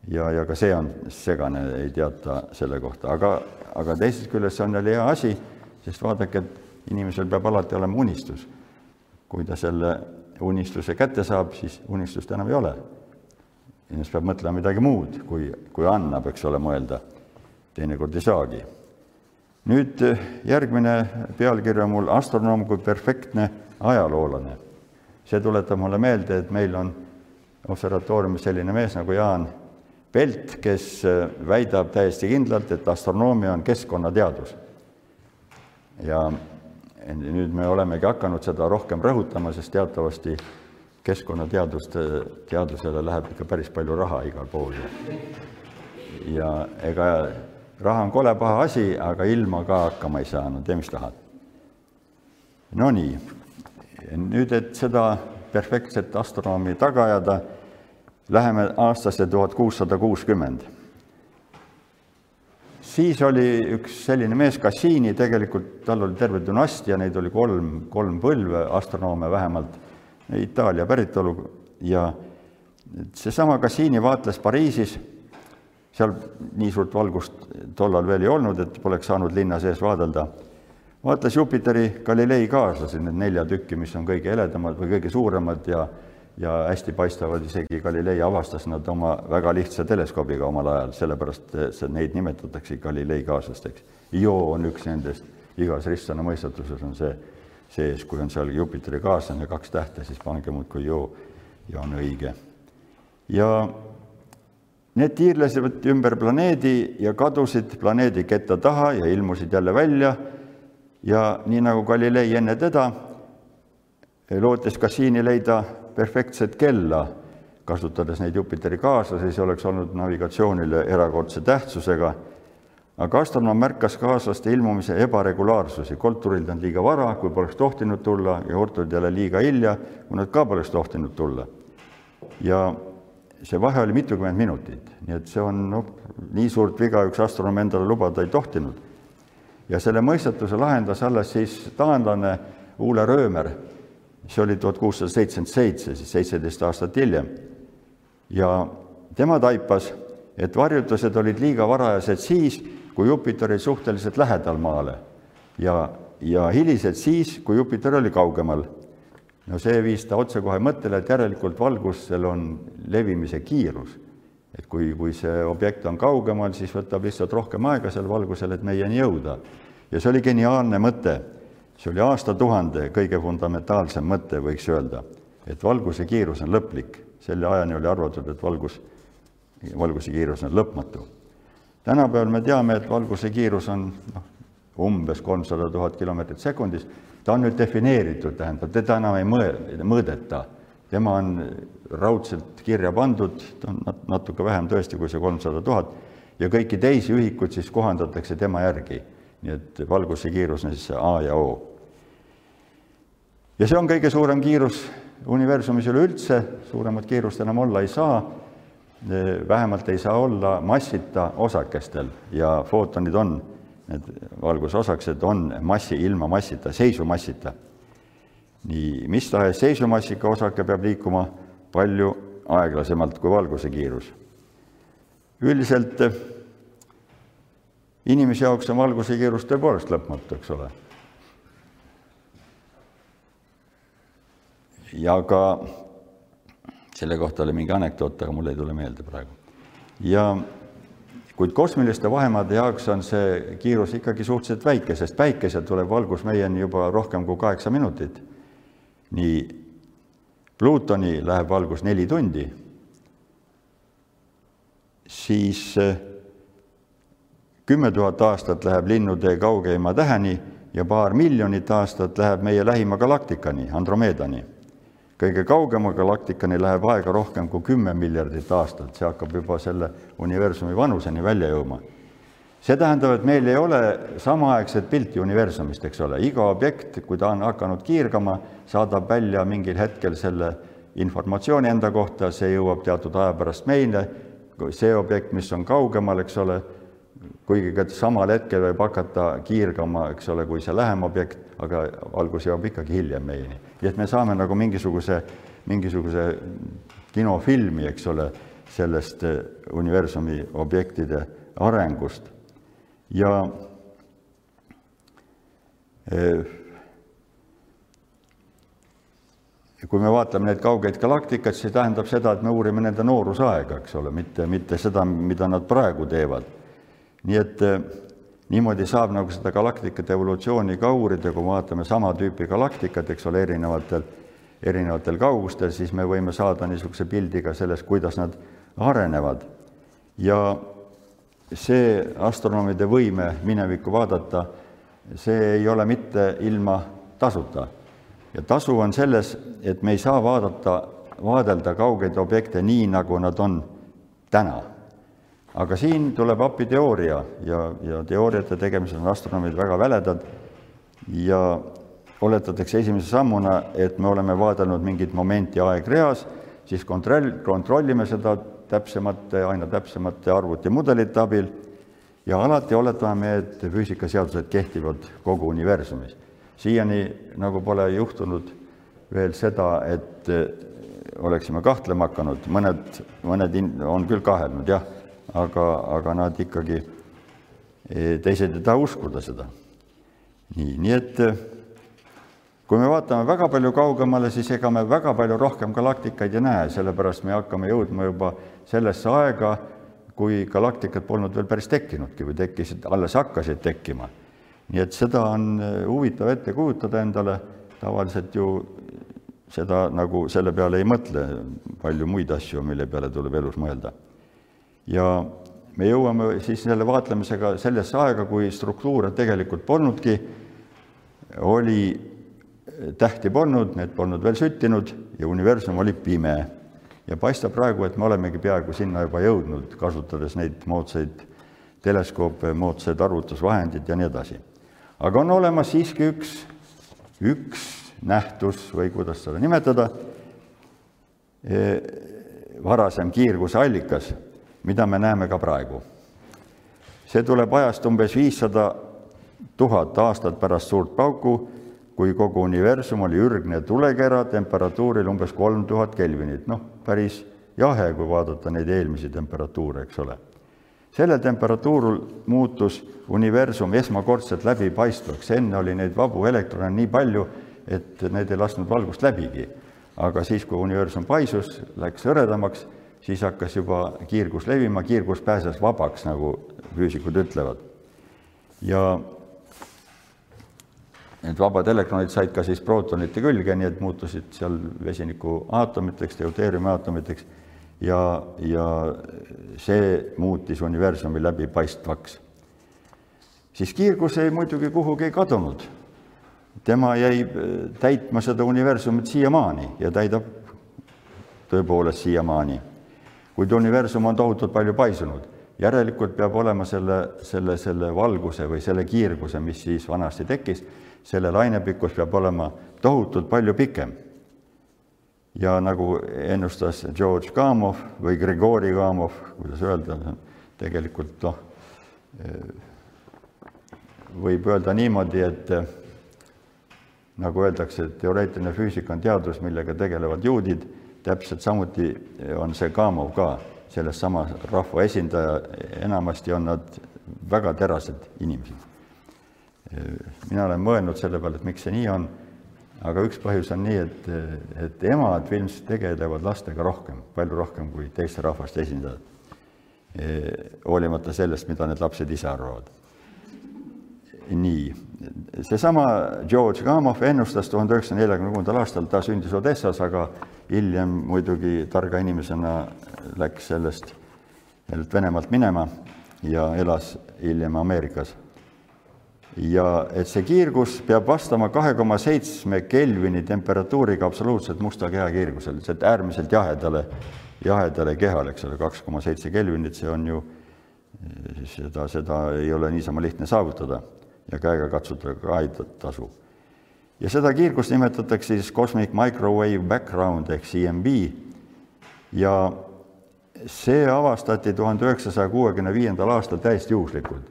ja, ja ka see on segane, ei teata selle kohta, aga, aga teisest küljest see on jälle hea asi, sest vaadake, et inimesel peab alati olema unistus kui ta selle unistuse kätte saab, siis unistust enam ei ole. inimene peab mõtlema midagi muud, kui, kui annab, eks ole, mõelda. teinekord ei saagi. nüüd järgmine pealkiri on mul astronoom kui perfektne ajaloolane. see tuletab mulle meelde, et meil on observatooriumis selline mees nagu Jaan Pelt, kes väidab täiesti kindlalt, et astronoomia on keskkonnateadus. ja nüüd me olemegi hakanud seda rohkem rõhutama, sest teatavasti keskkonnateaduste, teadusele läheb ikka päris palju raha igal pool. ja ega raha on kole paha asi, aga ilma ka hakkama ei saa, no tee, mis tahad. Nonii, nüüd, et seda perfektset astronoomi taga ajada, läheme aastasse tuhat kuussada kuuskümmend siis oli üks selline mees, Cassini, tegelikult tal oli terve dünastia, neid oli kolm, kolm põlve, astronoome vähemalt, Itaalia päritolu. Ja seesama Cassini vaatles Pariisis, seal nii suurt valgust tollal veel ei olnud, et poleks saanud linna sees vaadelda, vaatles Jupiteri Galilei kaaslasi, need nelja tükki, mis on kõige heledamad või kõige suuremad ja ja hästi paistavad, isegi Galilei avastas nad oma väga lihtsa teleskoobiga omal ajal, sellepärast see, neid nimetatakse Galilei kaaslasteks. Io on üks nendest, igas ristsõna mõistatuses on see sees, kui on seal Jupiteri kaaslane kaks tähte, siis pange muudkui Io ja on õige. ja Need tiirlesid ümber planeedi ja kadusid planeedi ketta taha ja ilmusid jälle välja. ja nii nagu Galilei enne teda, lootes Cassini leida perfektset kella, kasutades neid Jupiteri kaaslasi, see oleks olnud navigatsioonile erakordse tähtsusega. aga astronoom märkas kaaslaste ilmumise ebaregulaarsusi, kolt tuli nad liiga vara, kui poleks tohtinud tulla ja kord tulid jälle liiga hilja, kui nad ka poleks tohtinud tulla. ja see vahe oli mitukümmend minutit, nii et see on noh, nii suurt viga üks astronoom endale lubada ei tohtinud. ja selle mõistatuse lahendas alles siis taanlane Uule Röömer, see oli tuhat kuussada seitsekümmend seitse, siis seitseteist aastat hiljem. ja tema taipas, et varjutused olid liiga varajased siis, kui Jupiter oli suhteliselt lähedal Maale ja, ja hilised siis, kui Jupiter oli kaugemal no see viis ta otsekohe mõttele, et järelikult valgusel on levimise kiirus. et kui, kui see objekt on kaugemal, siis võtab lihtsalt rohkem aega seal valgusel, et meieni jõuda. ja see oli geniaalne mõte. See oli aastatuhande kõige fundamentaalsem mõte, võiks öelda, et valguse kiirus on lõplik. selle ajani oli arvatud, et valgus, valguse kiirus on lõpmatu. tänapäeval me teame, et valguse kiirus on noh, umbes kolmsada tuhat kilomeetrit sekundis ta on nüüd defineeritud, tähendab, teda enam ei mõe-, mõõdeta. tema on raudselt kirja pandud, ta on natuke vähem tõesti kui see kolmsada tuhat, ja kõiki teisi ühikuid siis kohandatakse tema järgi. nii et valguse kiirus on siis A ja O. ja see on kõige suurem kiirus universumis üleüldse, suuremat kiirust enam olla ei saa, vähemalt ei saa olla massita osakestel ja footonid on need valgusosakesed on massi, ilma massita, seisumassita. nii, mis tahes seisumassiga osake peab liikuma palju aeglasemalt kui valguse kiirus. üldiselt inimese jaoks on valguse kiirus tõepoolest lõpmatu, eks ole. Ja ka selle kohta oli mingi anekdoot, aga mul ei tule meelde praegu. ja kuid kosmiliste vahemaade jaoks on see kiirus ikkagi suhteliselt väike, sest päikeselt tuleb valgus meieni juba rohkem kui kaheksa minutit. nii Plutoni läheb valgus neli tundi, siis eh, kümme tuhat aastat läheb linnutee kaugeima täheni ja paar miljonit aastat läheb meie lähima galaktikani, Andromedani kõige kaugema galaktikani läheb aega rohkem kui kümme miljardit aastat, see hakkab juba selle universumi vanuseni välja jõudma. see tähendab, et meil ei ole samaaegset pilti universumist, eks ole, iga objekt, kui ta on hakanud kiirgama, saadab välja mingil hetkel selle informatsiooni enda kohta, see jõuab teatud aja pärast meile, see objekt, mis on kaugemal, eks ole, kuigi ka samal hetkel võib hakata kiirgama, eks ole, kui see lähem objekt, aga valgus jõuab ikkagi hiljem meieni. nii et me saame nagu mingisuguse, mingisuguse kinofilmi, eks ole, sellest eh, universumi objektide arengust. ja eh, kui me vaatame neid kaugeid galaktikaid, siis tähendab seda, et me uurime nende noorusaega, eks ole, mitte, mitte seda, mida nad praegu teevad nii et eh, niimoodi saab nagu seda galaktikate evolutsiooni ka uurida, kui vaatame sama tüüpi galaktikat, eks ole, erinevatel, erinevatel kaugustel, siis me võime saada niisuguse pildi ka sellest, kuidas nad arenevad. ja see astronoomide võime minevikku vaadata, see ei ole mitte ilma tasuta. ja tasu on selles, et me ei saa vaadata, vaadelda kaugeid objekte nii, nagu nad on täna aga siin tuleb appi teooria ja, ja teooriate tegemisel on astronoomid väga väledad ja oletatakse esimese sammuna, et me oleme vaadelnud mingit momenti aegreas, siis kontroll, kontrollime seda täpsemate, aina täpsemate arvutimudelite abil ja alati oletame, et füüsikaseadused kehtivad kogu universumis. siiani nagu pole juhtunud veel seda, et oleksime kahtlema hakanud, mõned, mõned on küll kahelnud, jah aga, aga nad ikkagi, eh, teised ei taha uskuda seda. nii, nii et eh, kui me vaatame väga palju kaugemale, siis ega me väga palju rohkem galaktikaid ei näe, sellepärast me hakkame jõudma juba sellesse aega, kui galaktikad polnud veel päris tekkinudki või tekkisid, alles hakkasid tekkima. nii et seda on eh, huvitav ette kujutada endale, tavaliselt ju seda nagu selle peale ei mõtle, palju muid asju, mille peale tuleb elus mõelda ja me jõuame siis selle vaatlemisega sellesse aega, kui struktuure tegelikult polnudki, oli, tähti polnud, need polnud veel süttinud ja universum oli pime. ja paistab praegu, et me olemegi peaaegu sinna juba jõudnud, kasutades neid moodsaid teleskoope, moodsad arvutusvahendid ja nii edasi. aga on olemas siiski üks, üks nähtus või kuidas seda nimetada, e, varasem kiirguse allikas, mida me näeme ka praegu. see tuleb ajast umbes viissada tuhat aastat pärast suurt pauku, kui kogu universum oli ürgne tulekera temperatuuril umbes kolm tuhat kelvinit, noh, päris jahe, kui vaadata neid eelmisi temperatuure, eks ole sellel temperatuuril muutus universum esmakordselt läbipaistvaks, enne oli neid vabu elektrone nii palju, et need ei lasknud valgust läbigi. aga siis, kui universum paisus, läks hõredamaks, siis hakkas juba kiirgus levima, kiirgus pääses vabaks, nagu füüsikud ütlevad. ja need vabad elektronid said ka siis prootonite külge, nii et muutusid seal vesiniku aatomiteks, deuteeriumi aatomiteks ja, ja see muutis universumi läbipaistvaks. siis kiirgus ei muidugi kuhugi ei kadunud. tema jäi äh, täitma seda universumit siiamaani ja täidab tõepoolest siiamaani. Kuid universum on tohutult palju paisunud, järelikult peab olema selle, selle, selle valguse või selle kiirguse, mis siis vanasti tekkis, selle lainepikkus peab olema tohutult palju pikem. Ja nagu ennustas George Gamov või Grigori Gamov, kuidas öelda, tegelikult noh, võib öelda niimoodi, et nagu öeldakse, et teoreetiline füüsika on teadus, millega tegelevad juudid, täpselt samuti on see Gamov ka sellest sama rahva esindaja, enamasti on nad väga terased inimesed. mina olen mõelnud selle peale, et miks see nii on aga üks põhjus on nii, et, et emad ilmselt tegelevad lastega rohkem, palju rohkem kui teiste rahvaste esindajad. hoolimata sellest, mida need lapsed ise arvavad. nii, seesama George Gamov ennustas tuhande üheksasaja neljakümne kuuendal aastal, ta sündis Odessas, aga hiljem muidugi targa inimesena läks sellest, sellest Venemaalt minema ja elas hiljem Ameerikas. Ja et see kiirgus peab vastama kahe koma seitsme Kelvini temperatuuriga absoluutselt musta keha kiirgusele, see äärmiselt jahedale, jahedale kehale, eks ole, kaks koma seitse Kelvinit, see on ju, seda, seda ei ole niisama lihtne saavutada ja käega katsutada ka ei tasu. ja seda kiirgust nimetatakse siis Cosmic Microwave Background ehk CMB ja see avastati tuhande üheksasaja kuuekümne viiendal aastal täiesti juhuslikult.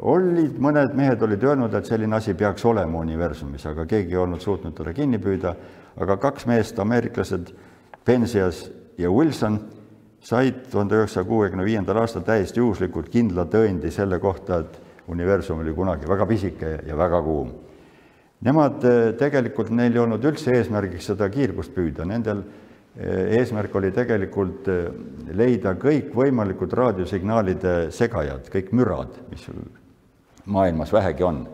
Olid, mõned mehed olid öelnud, et selline asi peaks olema universumis, aga keegi ei olnud suutnud teda kinni püüda, aga kaks meest, ameeriklased, Penzias ja Wilson, said tuhande üheksasaja kuuekümne viiendal aastal täiesti juhuslikult kindla tõendi selle kohta, et universum oli kunagi väga pisike ja väga kuum. Nemad eh, tegelikult, neil ei olnud üldse eesmärgiks seda kiirgust püüda, nendel eh, eesmärk oli tegelikult eh, leida kõikvõimalikud raadiosignaalide segajad, kõik mürad, mis maailmas vähegi on.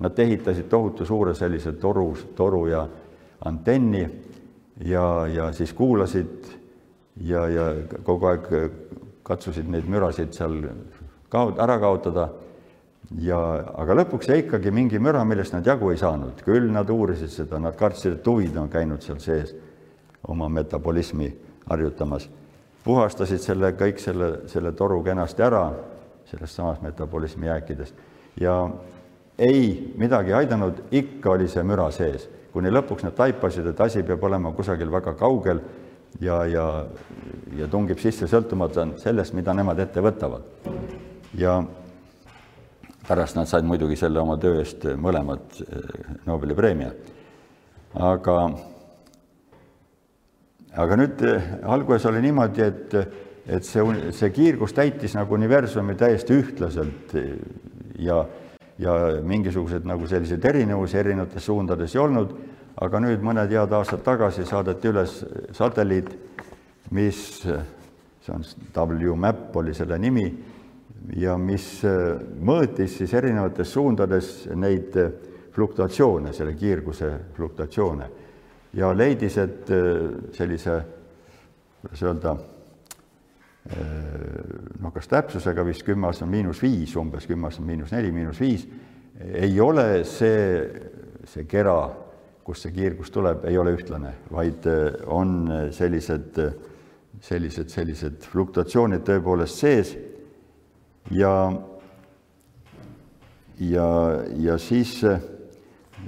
Nad ehitasid tohutu suure sellise toru, toru ja antenni ja, ja siis kuulasid ja, ja kogu aeg katsusid neid mürasid seal kaot-, ära kaotada ja, aga lõpuks jäi ikkagi mingi müra, millest nad jagu ei saanud, küll nad uurisid seda, nad kartsid, et huvid on käinud seal sees oma metabolismi harjutamas. puhastasid selle, kõik selle, selle toru kenasti ära sellest samast metabolismi jääkidest ja ei midagi aidanud, ikka oli see müra sees, kuni lõpuks nad taipasid, et asi peab olema kusagil väga kaugel ja, ja, ja tungib sisse sõltumata sellest, mida nemad ette võtavad. ja pärast nad said muidugi selle oma töö eest mõlemad eh, Nobeli preemia. aga, aga nüüd eh, alguses oli niimoodi, et, et see, see kiirgus täitis nagu universumi täiesti ühtlaselt ja, ja mingisuguseid nagu selliseid erinevusi erinevates suundades ei olnud, aga nüüd mõned head aastad tagasi saadeti üles satelliit, mis, see on WMAP oli selle nimi, ja mis mõõtis siis erinevates suundades neid fluktuatsioone, selle kiirguse fluktuatsioone. Ja leidis, et sellise, kuidas öelda, noh, kas täpsusega vist kümme aastat miinus viis, umbes kümme aastat miinus neli, miinus viis, ei ole see, see kera, kust see kiirgus tuleb, ei ole ühtlane, vaid on sellised, sellised, sellised fluktuatsioonid tõepoolest sees ja ja, ja siis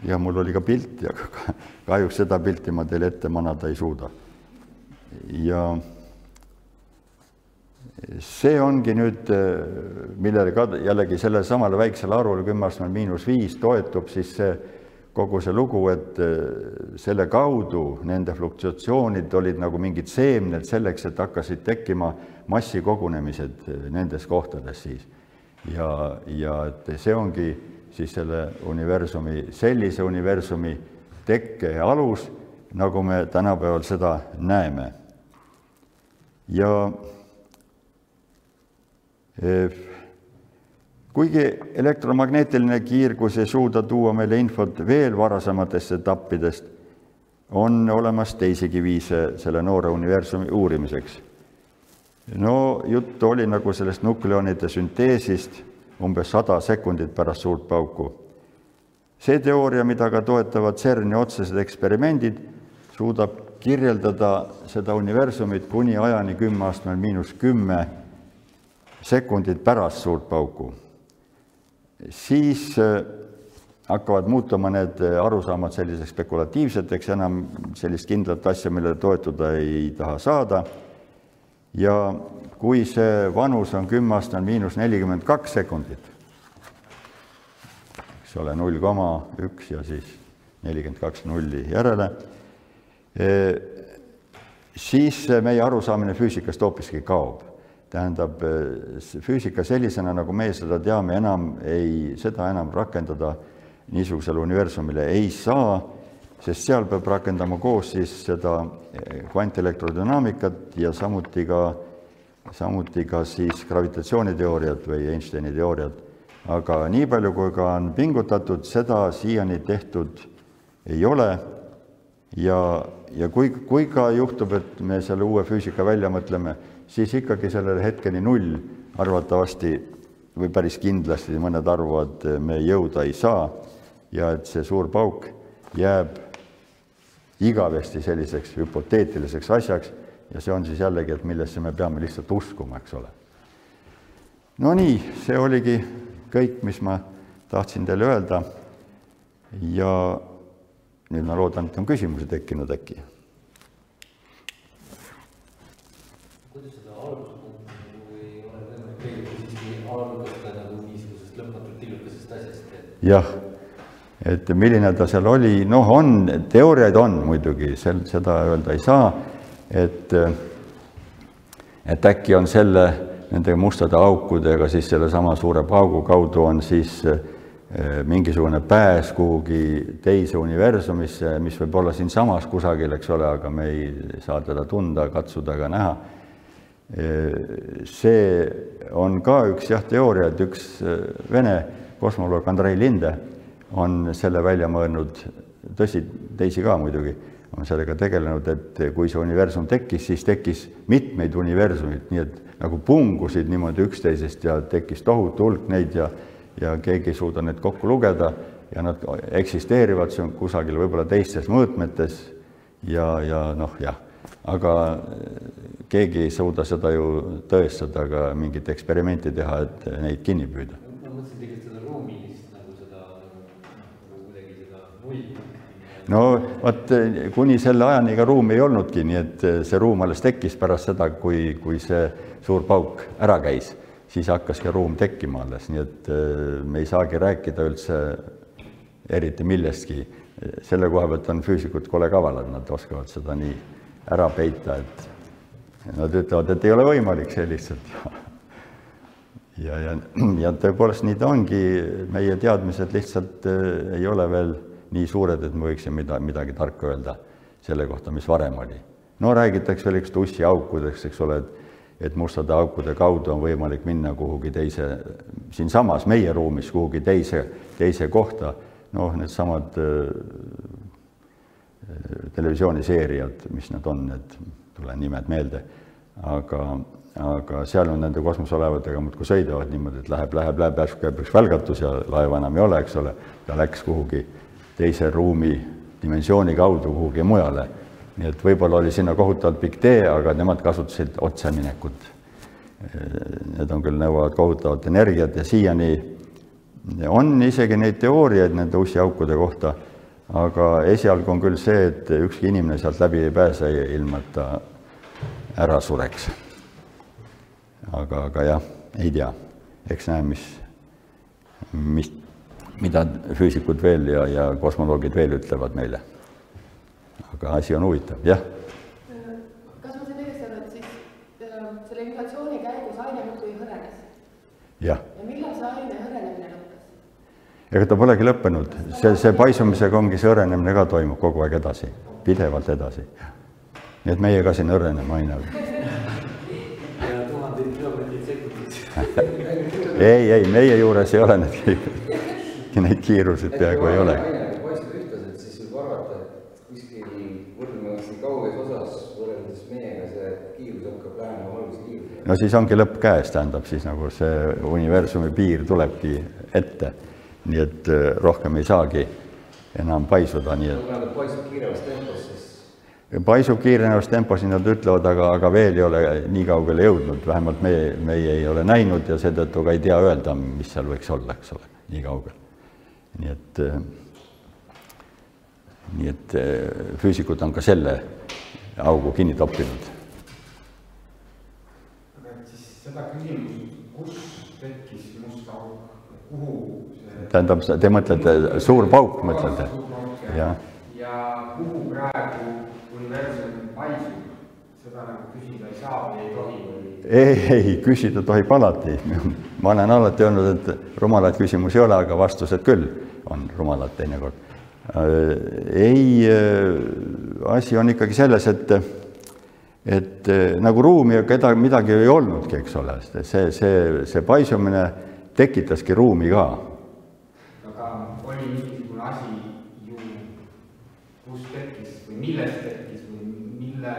ja mul oli ka pilt, aga kahjuks seda pilti ma teile ette manada ei suuda. ja see ongi nüüd, millele ka jällegi sellele samale väiksele arvule kümme aastat miinus viis toetub siis see kogu see lugu, et selle kaudu nende fluktuatsioonid olid nagu mingid seemned selleks, et hakkasid tekkima massikogunemised nendes kohtades siis. ja, ja et see ongi siis selle universumi, sellise universumi tekke alus, nagu me tänapäeval seda näeme. ja kuigi elektromagneetiline kiirgus ei suuda tuua meile infot veel varasematest etappidest, on olemas teisigi viise selle noore universumi uurimiseks. no juttu oli nagu sellest nukleonide sünteesist umbes sada sekundit pärast suurt pauku. see teooria, mida ka toetavad CERN-i otsesed eksperimendid, suudab kirjeldada seda universumit kuni ajani kümme astmel miinus kümme sekundit pärast suurt pauku, siis äh, hakkavad muutuma need arusaamad selliseks spekulatiivseteks, enam sellist kindlat asja, millele toetuda ei taha saada. ja kui see vanus on kümme aastane miinus nelikümmend kaks sekundit, eks ole, null koma üks ja siis nelikümmend kaks nulli järele, äh, siis meie arusaamine füüsikast hoopiski kaob tähendab, füüsika sellisena, nagu meie seda teame, enam ei, seda enam rakendada niisugusele universumile ei saa, sest seal peab rakendama koos siis seda kvantelektrodünaamikat ja samuti ka, samuti ka siis gravitatsiooniteooriat või Einsteini teooriat. aga nii palju, kui ka on pingutatud, seda siiani tehtud ei ole ja, ja kui, kui ka juhtub, et me selle uue füüsika välja mõtleme, siis ikkagi sellele hetkeni null arvatavasti või päris kindlasti, mõned arvavad, me jõuda ei saa ja et see suur pauk jääb igavesti selliseks hüpoteetiliseks asjaks ja see on siis jällegi, et millesse me peame lihtsalt uskuma, eks ole. no nii, see oligi kõik, mis ma tahtsin teile öelda. ja nüüd ma loodan, et on küsimusi tekkinud äkki jah, et milline ta seal oli, noh, on, teooriaid on muidugi, sel, seda öelda ei saa, et et äkki on selle, nende mustade aukudega siis sellesama suure paugu kaudu on siis eh, mingisugune pääs kuhugi teise universumisse, mis võib olla siinsamas kusagil, eks ole, aga me ei saa teda tunda, katsuda ega näha. Eh, see on ka üks jah, teooria, et üks eh, Vene kosmoloog Andrei Linde on selle välja mõelnud, tõsi, teisi ka muidugi, on sellega tegelenud, et kui see universum tekkis, siis tekkis mitmeid universumeid, nii et nagu pungusid niimoodi üksteisest ja tekkis tohutu hulk neid ja ja keegi ei suuda neid kokku lugeda ja nad eksisteerivad siin kusagil võib-olla teistes mõõtmetes ja, ja noh, jah, aga keegi ei suuda seda ju tõestada, ka mingit eksperimenti teha, et neid kinni püüda no vot, kuni selle ajani ega ruumi ei olnudki, nii et see ruum alles tekkis pärast seda, kui, kui see suur pauk ära käis, siis hakkaski ruum tekkima alles, nii et äh, me ei saagi rääkida üldse eriti millestki. selle koha pealt on füüsikud kole kavalad, nad oskavad seda nii ära peita, et nad ütlevad, et ei ole võimalik see lihtsalt. ja, ja, ja tõepoolest nii ta ongi, meie teadmised lihtsalt ei ole veel nii suured, et me võiksime mida, midagi tarka öelda selle kohta, mis varem oli. no räägitakse veel üks tussiaukudest, eks ole, et et mustade aukude kaudu on võimalik minna kuhugi teise, siinsamas meie ruumis kuhugi teise, teise kohta, noh, needsamad äh, televisiooniseeriad, mis need on, need, tule nimed meelde, aga, aga seal on nende kosmoselaevadega muudkui sõidavad niimoodi, et läheb, läheb, läheb, järsku käib üks välgatus ja laeva enam ei ole, eks ole, ta läks kuhugi teise ruumi dimensiooni kaudu kuhugi mujale. nii et võib-olla oli sinna kohutavalt pikk tee, aga nemad kasutasid otseminekut. Need on küll, nõuavad kohutavat energiat ja siiani on isegi neid teooriaid nende ussiaukude kohta, aga esialgu on küll see, et ükski inimene sealt läbi ei pääse, ilma et ta ära sureks. aga, aga jah, ei tea, eks näe, mis, mis, mida füüsikud veel ja, ja kosmoloogid veel ütlevad meile. aga asi on huvitav, jah kas ma sain õigesti aru, et siis äh, selle inflatsiooni käigus aine muudkui hõrenes jah, ja millal see aine hõrenemine lõppes? ega ta polegi lõppenud, see, see paisumisega ongi see õrenemine ka toimub kogu aeg edasi, pidevalt edasi. nii et meie ka siin õreneme aina. ja tuhandeid kilomeetreid sekundis. ei, ei, meie juures ei ole neid, neid kiiruseid peaaegu ei ole. paistab ühtlaselt, siis võib arvata, et kuskil võrdlemisi kauges osas võrreldes meiega see kiirus hakkab lähenema valguse kiirusele. no siis ongi lõpp käes, tähendab siis nagu see universumi piir tulebki ette. nii et äh, rohkem ei saagi enam paisuda, nii et ta paistab kiiremas tempos, siis paisub kiirenevas tempos, nii nad ütlevad, aga, aga veel ei ole nii kaugele jõudnud, vähemalt meie, meie ei ole näinud ja seetõttu ka ei tea öelda, mis seal võiks olla, eks ole, nii kaugel. Nii et, nii et eh, füüsikud on ka selle augu kinni toppinud. aga et siis seda küsimust, kus tekkis must auk, kuhu see tähendab, te mõtlete, suur pauk mõtlete? jah. ja kuhu praegu universum paisub, seda nagu küsida ei saa või ei tohi või? ei, ei, küsida tohib alati. ma olen alati öelnud, et rumalaid küsimusi ei ole, aga vastused küll on rumalad teinekord. ei, asi on ikkagi selles, et, et nagu ruumi keda, midagi ei olnudki, eks ole, see, see, see paisumine tekitaski ruumi ka. aga oli mingisugune asi ju, kus tekkis või millest tekkis või mille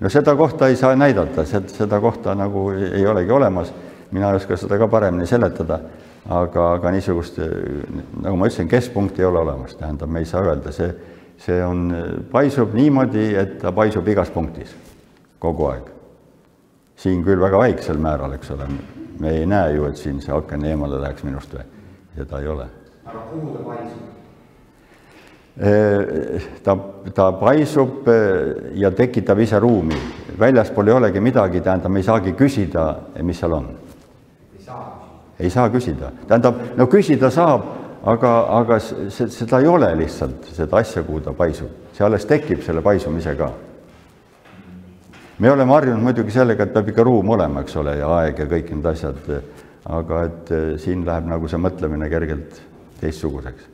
no seda kohta ei saa näidata, seda kohta nagu ei olegi olemas, mina ei oska seda ka paremini seletada, aga, aga niisugust, nagu ma ütlesin, keskpunkti ei ole olemas, tähendab, me ei saa öelda, see, see on, paisub niimoodi, et ta paisub igas punktis kogu aeg. siin küll väga väiksel määral, eks ole, me ei näe ju, et siin see aken eemale läheks minust või, seda ei ole. Aga kuhu ta paisub? Ta, ta paisub eh, ja tekitab ise ruumi. väljaspool ei olegi midagi, tähendab, me ei saagi küsida, mis seal on. ei saa küsida. ei saa küsida, tähendab, no küsida saab, aga, aga seda ei ole lihtsalt, seda asja, kuhu ta paisub. see alles tekib selle paisumise ka. me oleme harjunud muidugi sellega, et peab ikka ruum olema, eks ole, ja aeg ja kõik need asjad, aga et eh, siin läheb nagu see mõtlemine kergelt teistsuguseks.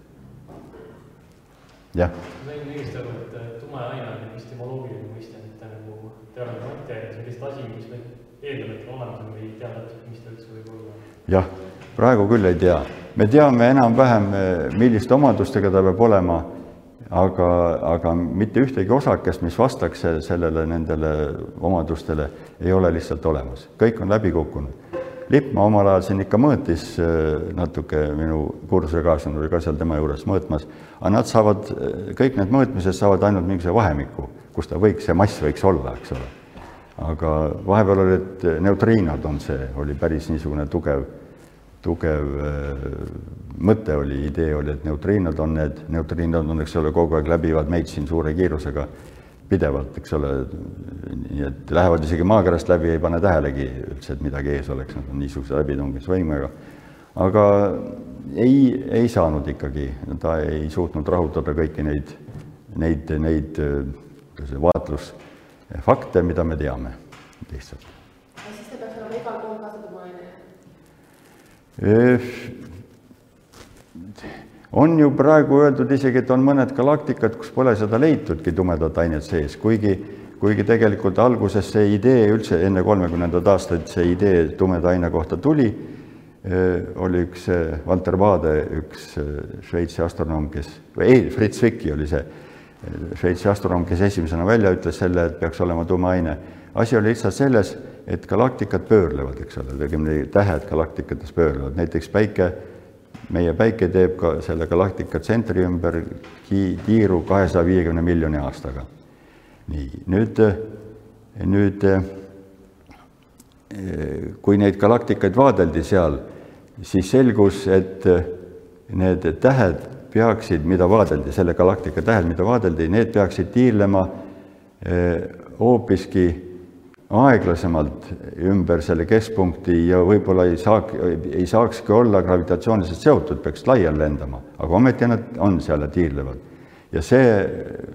Jah ma sain õigesti aru, et tume aine on epistemoloogiline mõiste, mitte nagu teaduse mateeria, see on lihtsalt asi, mis võib eeldada, et on olemas, aga me ei tea täpselt, mis ta üldse võib olla. jah, praegu küll ei tea. me teame enam-vähem, milliste omadustega ta peab olema, aga, aga mitte ühtegi osakest, mis vastaks se- sellele, nendele omadustele, ei ole lihtsalt olemas. kõik on läbi kukkunud. Lippmaa omal ajal siin ikka mõõtis äh, natuke, minu kursusekaaslane oli ka seal tema juures mõõtmas, aga nad saavad, kõik need mõõtmised saavad ainult mingisuguse vahemiku, kus ta võiks, see mass võiks olla, eks ole. aga vahepeal olid neutriinod on see, oli päris niisugune tugev, tugev äh, mõte oli, idee oli, et neutriinod on need, neutriinod on, eks ole, kogu aeg läbivad meid siin suure kiirusega pidevalt, eks ole, nii et lähevad isegi maakerast läbi, ei pane tähelegi üldse, et midagi ees oleks, nad on niisuguse läbitungimisvõimega. aga ei, ei saanud ikkagi, ta ei suutnud rahuldada kõiki neid, neid, neid vaatlusfakte, mida me teame lihtsalt. siis ta peaks olema igal pool ka see tumaine. On ju praegu öeldud isegi, et on mõned galaktikad, kus pole seda leitudki tumedat ainet sees, kuigi, kuigi tegelikult alguses see idee üldse enne kolmekümnendat aastat see idee tumeda aine kohta tuli, oli üks Walter Vade, üks Šveitsi astronoom, kes, või ei, Fritz Zwicky oli see, Šveitsi astronoom, kes esimesena välja ütles selle, et peaks olema tume aine. asi oli lihtsalt selles, et galaktikad pöörlevad, eks ole, õigemini tähed galaktikates pöörlevad, näiteks päike, meie päike teeb ka selle galaktika tsentri ümber tiiru kahesaja viiekümne miljoni aastaga. nii, nüüd, nüüd kui neid galaktikaid vaadeldi seal, siis selgus, et need tähed peaksid, mida vaadeldi, selle galaktika tähed, mida vaadeldi, need peaksid tiirlema hoopiski aeglasemalt ümber selle keskpunkti ja võib-olla ei saa, ei saakski olla gravitatsiooniliselt seotud, peaks laiali lendama, aga ometi nad on seal ja tiirlevad. ja see,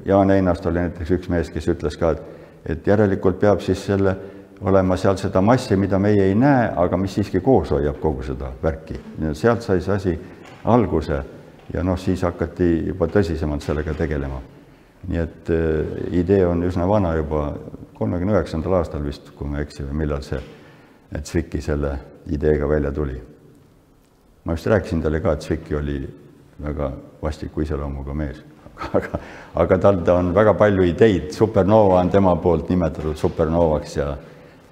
Jaan Einast oli näiteks üks mees, kes ütles ka, et, et järelikult peab siis selle olema seal seda massi, mida meie ei näe, aga mis siiski koos hoiab kogu seda värki. sealt sai see asi alguse ja noh, siis hakati juba tõsisemalt sellega tegelema. nii et äh, idee on üsna vana juba, kolmekümne üheksandal aastal vist, kui ma ei eksi, või millal see, Zviki selle ideega välja tuli. ma just rääkisin talle ka, et Zviki oli väga vastiku iseloomuga mees, aga, aga tal ta on väga palju ideid, supernova on tema poolt nimetatud supernovaks ja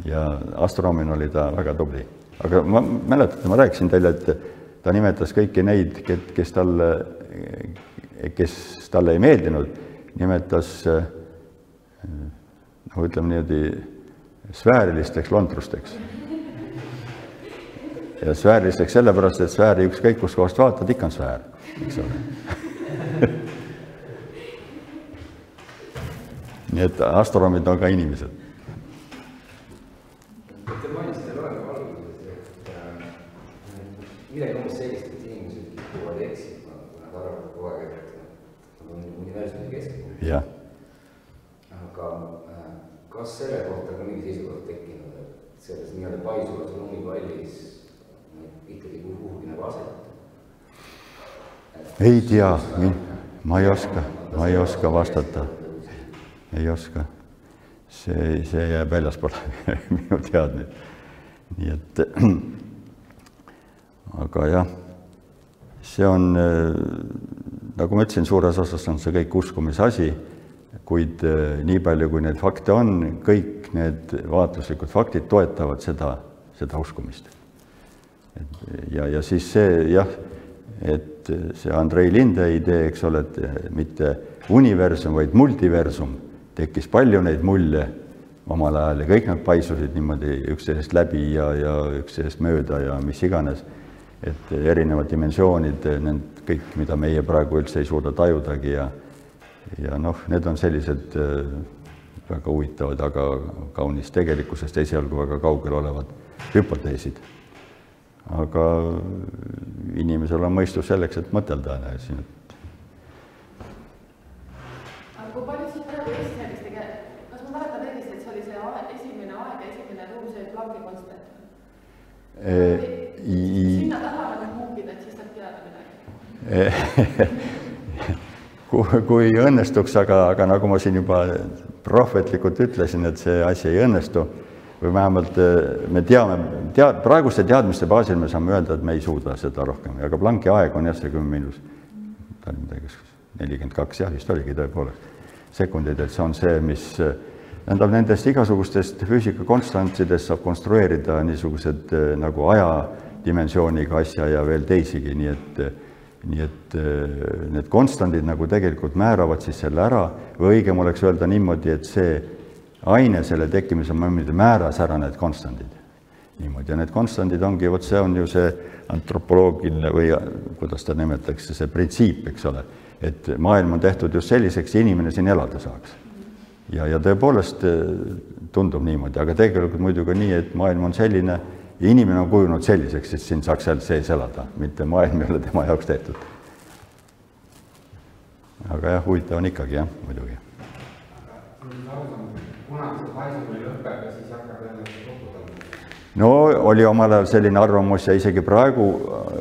ja astronoomina oli ta väga tubli. aga ma, mäletate, ma rääkisin teile, et ta nimetas kõiki neid, kes talle, kes talle ei meeldinud, nimetas no ütleme niimoodi, sfäärilisteks lontrusteks. ja sfäärilisteks sellepärast, et sfääri ükskõik kust kohast vaatad, ikka on sfäär, eks ole nii et astronoomid on ka inimesed Te mainisite loengu alguses, et äh, midagi umbes sellist, et inimesed kipuvad eksima, nad arvavad kogu aeg, et nad on universumi keskpunkt. jah, aga kas selle kohta ka mingi seisukoht tekkinud, et selles nii-öelda paisuvas ruumipallis neid ikkagi kuhugi nagu asetada? ei tea, ma ei oska, ma ei oska vastata, ei oska. see, see jääb väljaspoole minu teadmine. nii et aga jah, see on, nagu ma ütlesin, suures osas on see kõik uskumise asi, kuid eh, nii palju, kui neid fakte on, kõik need vaatluslikud faktid toetavad seda, seda uskumist. et ja, ja siis see jah, et see Andrei Linde idee, eks ole, et mitte universum, vaid multiversum, tekkis palju neid mulje omal ajal ja kõik nad paisusid niimoodi üksteisest läbi ja, ja üksteisest mööda ja mis iganes. et erinevad dimensioonid, need kõik, mida meie praegu üldse ei suuda tajudagi ja ja noh, need on sellised äh, väga huvitavad, aga kaunis tegelikkusest esialgu väga kaugel olevad hüpoteesid aga inimesel on mõistus selleks, et mõtelda siin, et aga kui palju siis praegu tege-, kas ma mäletan õigesti, et see oli see aeg, esimene aeg esimene ruum, see Plancki konstant? sinna taha nagu muukida, et siis saab teada midagi? kui, kui õnnestuks, aga, aga nagu ma siin juba prohvetlikult ütlesin, et see asi ei õnnestu või vähemalt me teame, tea-, praeguste teadmiste baasil me saame öelda, et me ei suuda seda rohkem, aga Plancki aeg on jah, see kümme miinus, ta oli midagi, nelikümmend kaks, jah, vist oligi tõepoolest, sekundid, et see on see, mis tähendab, nendest igasugustest füüsikakonstantidest saab konstrueerida niisugused nagu ajadimensiooniga asja ja veel teisigi, nii et nii et need konstandid nagu tegelikult määravad siis selle ära või õigem oleks öelda niimoodi, et see aine selle tekkimise momendil määras ära need konstandid. niimoodi ja need konstandid ongi, vot see on ju see antropoloogiline või kuidas ta nimetatakse, see printsiip, eks ole, et maailm on tehtud just selliseks inimene siin elada saaks. ja, ja tõepoolest tundub niimoodi, aga tegelikult muidugi nii, et maailm on selline ja inimene on kujunenud selliseks, et siin saaks seal sees elada, mitte maailm ei ole tema jaoks tehtud. aga jah, huvitav on ikkagi jah, muidugi no oli omal ajal selline arvamus ja isegi praegu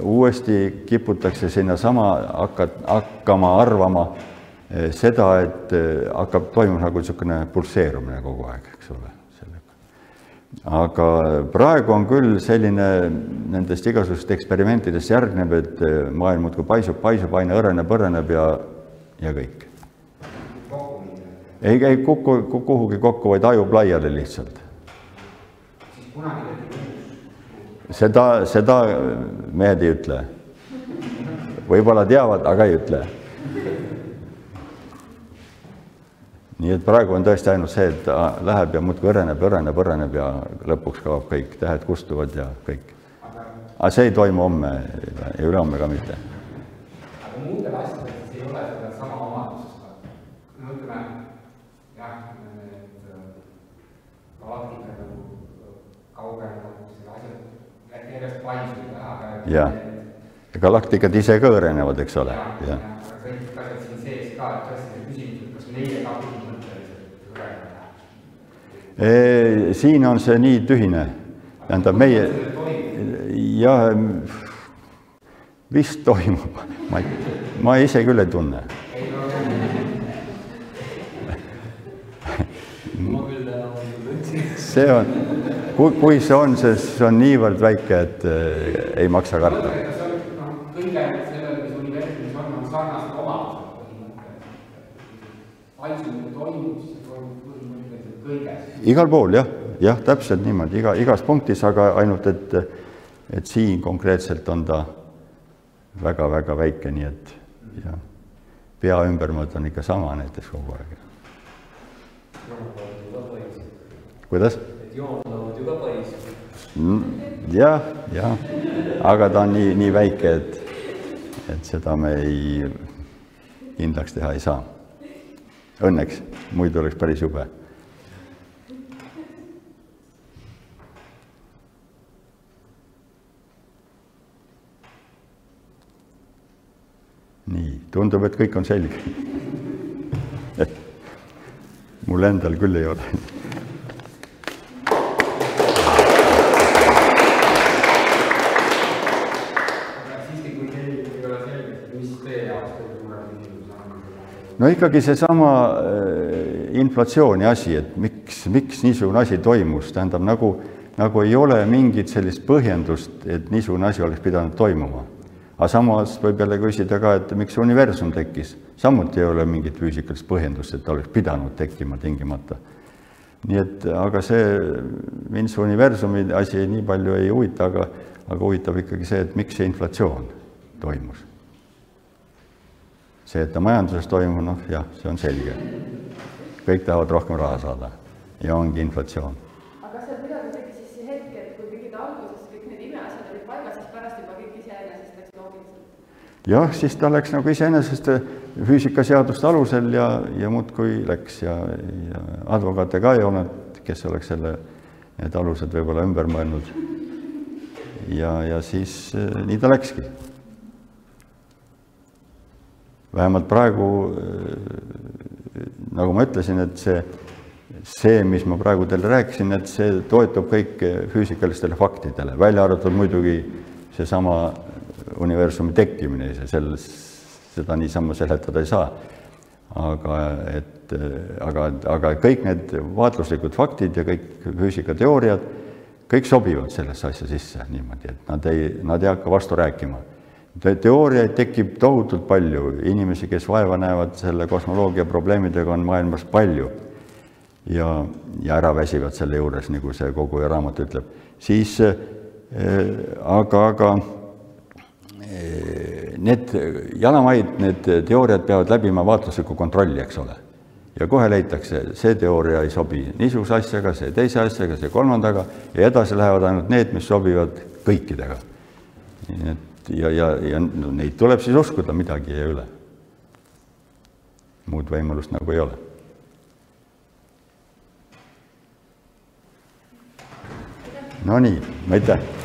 uuesti kiputakse sinnasama hakka, hakkama arvama seda, et hakkab toimuma nagu niisugune pulseerumine kogu aeg, eks ole. Aga praegu on küll selline nendest igasugustest eksperimentidest järgneb, et maailm muudkui paisub, paisub, aina õreneb, õreneb ja, ja kõik ei käi kuku, kuhugi kokku, vaid hajub laiali lihtsalt. seda, seda mehed ei ütle. võib-olla teavad, aga ei ütle. Nii et praegu on tõesti ainult see, et ta läheb ja muudkui õreneb, õreneb, õreneb ja lõpuks kaob kõik, tähed kustuvad ja kõik. aga, see ei toimu homme ja ülehomme ka mitte. aga muudel asjadel siis ei ole sedasama omadust. no ütleme, jah, need äh, galaktika nagu kaugenevad, selle asjad järjest paisuvad ära, aga Jah. ja galaktikad ise ka õrenevad, eks ole, jah, kõik asjad siin sees ka, et tõesti see küsimus, et kas meie ka. Siin on see nii tühine, tähendab meie, jah, vist toimub, ma ma ise küll ei tunne. see on, kui, kui see on, siis on niivõrd väike, et eh, ei maksa karta. kas see on, noh, kõige sellel, mis universumis on, on sarnased omadused põhimõtteliselt. paisumine toimub, siis see toimub põhimõtteliselt kõiges. Igal pool jah, jah, täpselt niimoodi, iga, igas punktis, aga ainult, et, et siin konkreetselt on ta väga-väga väike, nii et jah, pea ümbermõõt on ikka sama näiteks kogu aeg. kuidas? et joonlauad ju ka paisid. jah, jah, aga ta on nii, nii väike, et, et seda me ei, kindlaks teha ei saa. Õnneks, muidu oleks päris jube. Nii, tundub, et kõik on selge. mul endal küll ei ole no ikkagi seesama äh, inflatsiooni asi, et miks, miks niisugune asi toimus, tähendab nagu, nagu ei ole mingit sellist põhjendust, et niisugune asi oleks pidanud toimuma. Aga samas võib jälle küsida ka, et miks universum tekkis, samuti ei ole mingit füüsikalist põhjendust, et ta oleks pidanud tekkima tingimata. nii et, aga see, see universumi asi nii palju ei huvita, aga, aga huvitab ikkagi see, et miks see inflatsioon toimus see, et ta majanduses toimub, noh jah, see on selge. kõik tahavad rohkem raha saada ja ongi inflatsioon. aga kas seal midagi tekkis siis see hetk, et kui pidid alguses kõik need imeasjad olid paigas, siis pärast juba kõik iseenesest läks loogiliselt? Jah, siis ta läks nagu iseenesest füüsikaseaduste alusel ja, ja muudkui läks ja, ja advokaate ka ei olnud, kes oleks selle, need alused võib-olla ümber mõelnud. ja, ja siis eh, nii ta läkski. vähemalt praegu, eh, nagu ma ütlesin, et see, see, mis ma praegu teile rääkisin, et see toetub kõik füüsikalistele faktidele, välja arvatud muidugi seesama universumi tekkimine ise, selles, seda niisama seletada ei saa. aga et, aga, aga kõik need vaatluslikud faktid ja kõik füüsikateooriad, kõik sobivad sellesse asja sisse niimoodi, et nad ei, nad ei hakka vastu rääkima Te- teooriaid tekib tohutult palju, inimesi, kes vaeva näevad selle kosmoloogia probleemidega, on maailmas palju. ja, ja ära väsivad selle juures, nagu see kogu raamat ütleb. siis äh, aga, aga need jalamaid, need teooriad peavad läbima vaatlusliku kontrolli, eks ole. ja kohe leitakse, see teooria ei sobi niisuguse asjaga, see teise asjaga, see kolmandaga ja edasi lähevad ainult need, mis sobivad kõikidega. nii et ja, ja, ja no, neid tuleb siis uskuda, midagi ei jää üle. muud võimalust nagu ei ole. Nonii, aitäh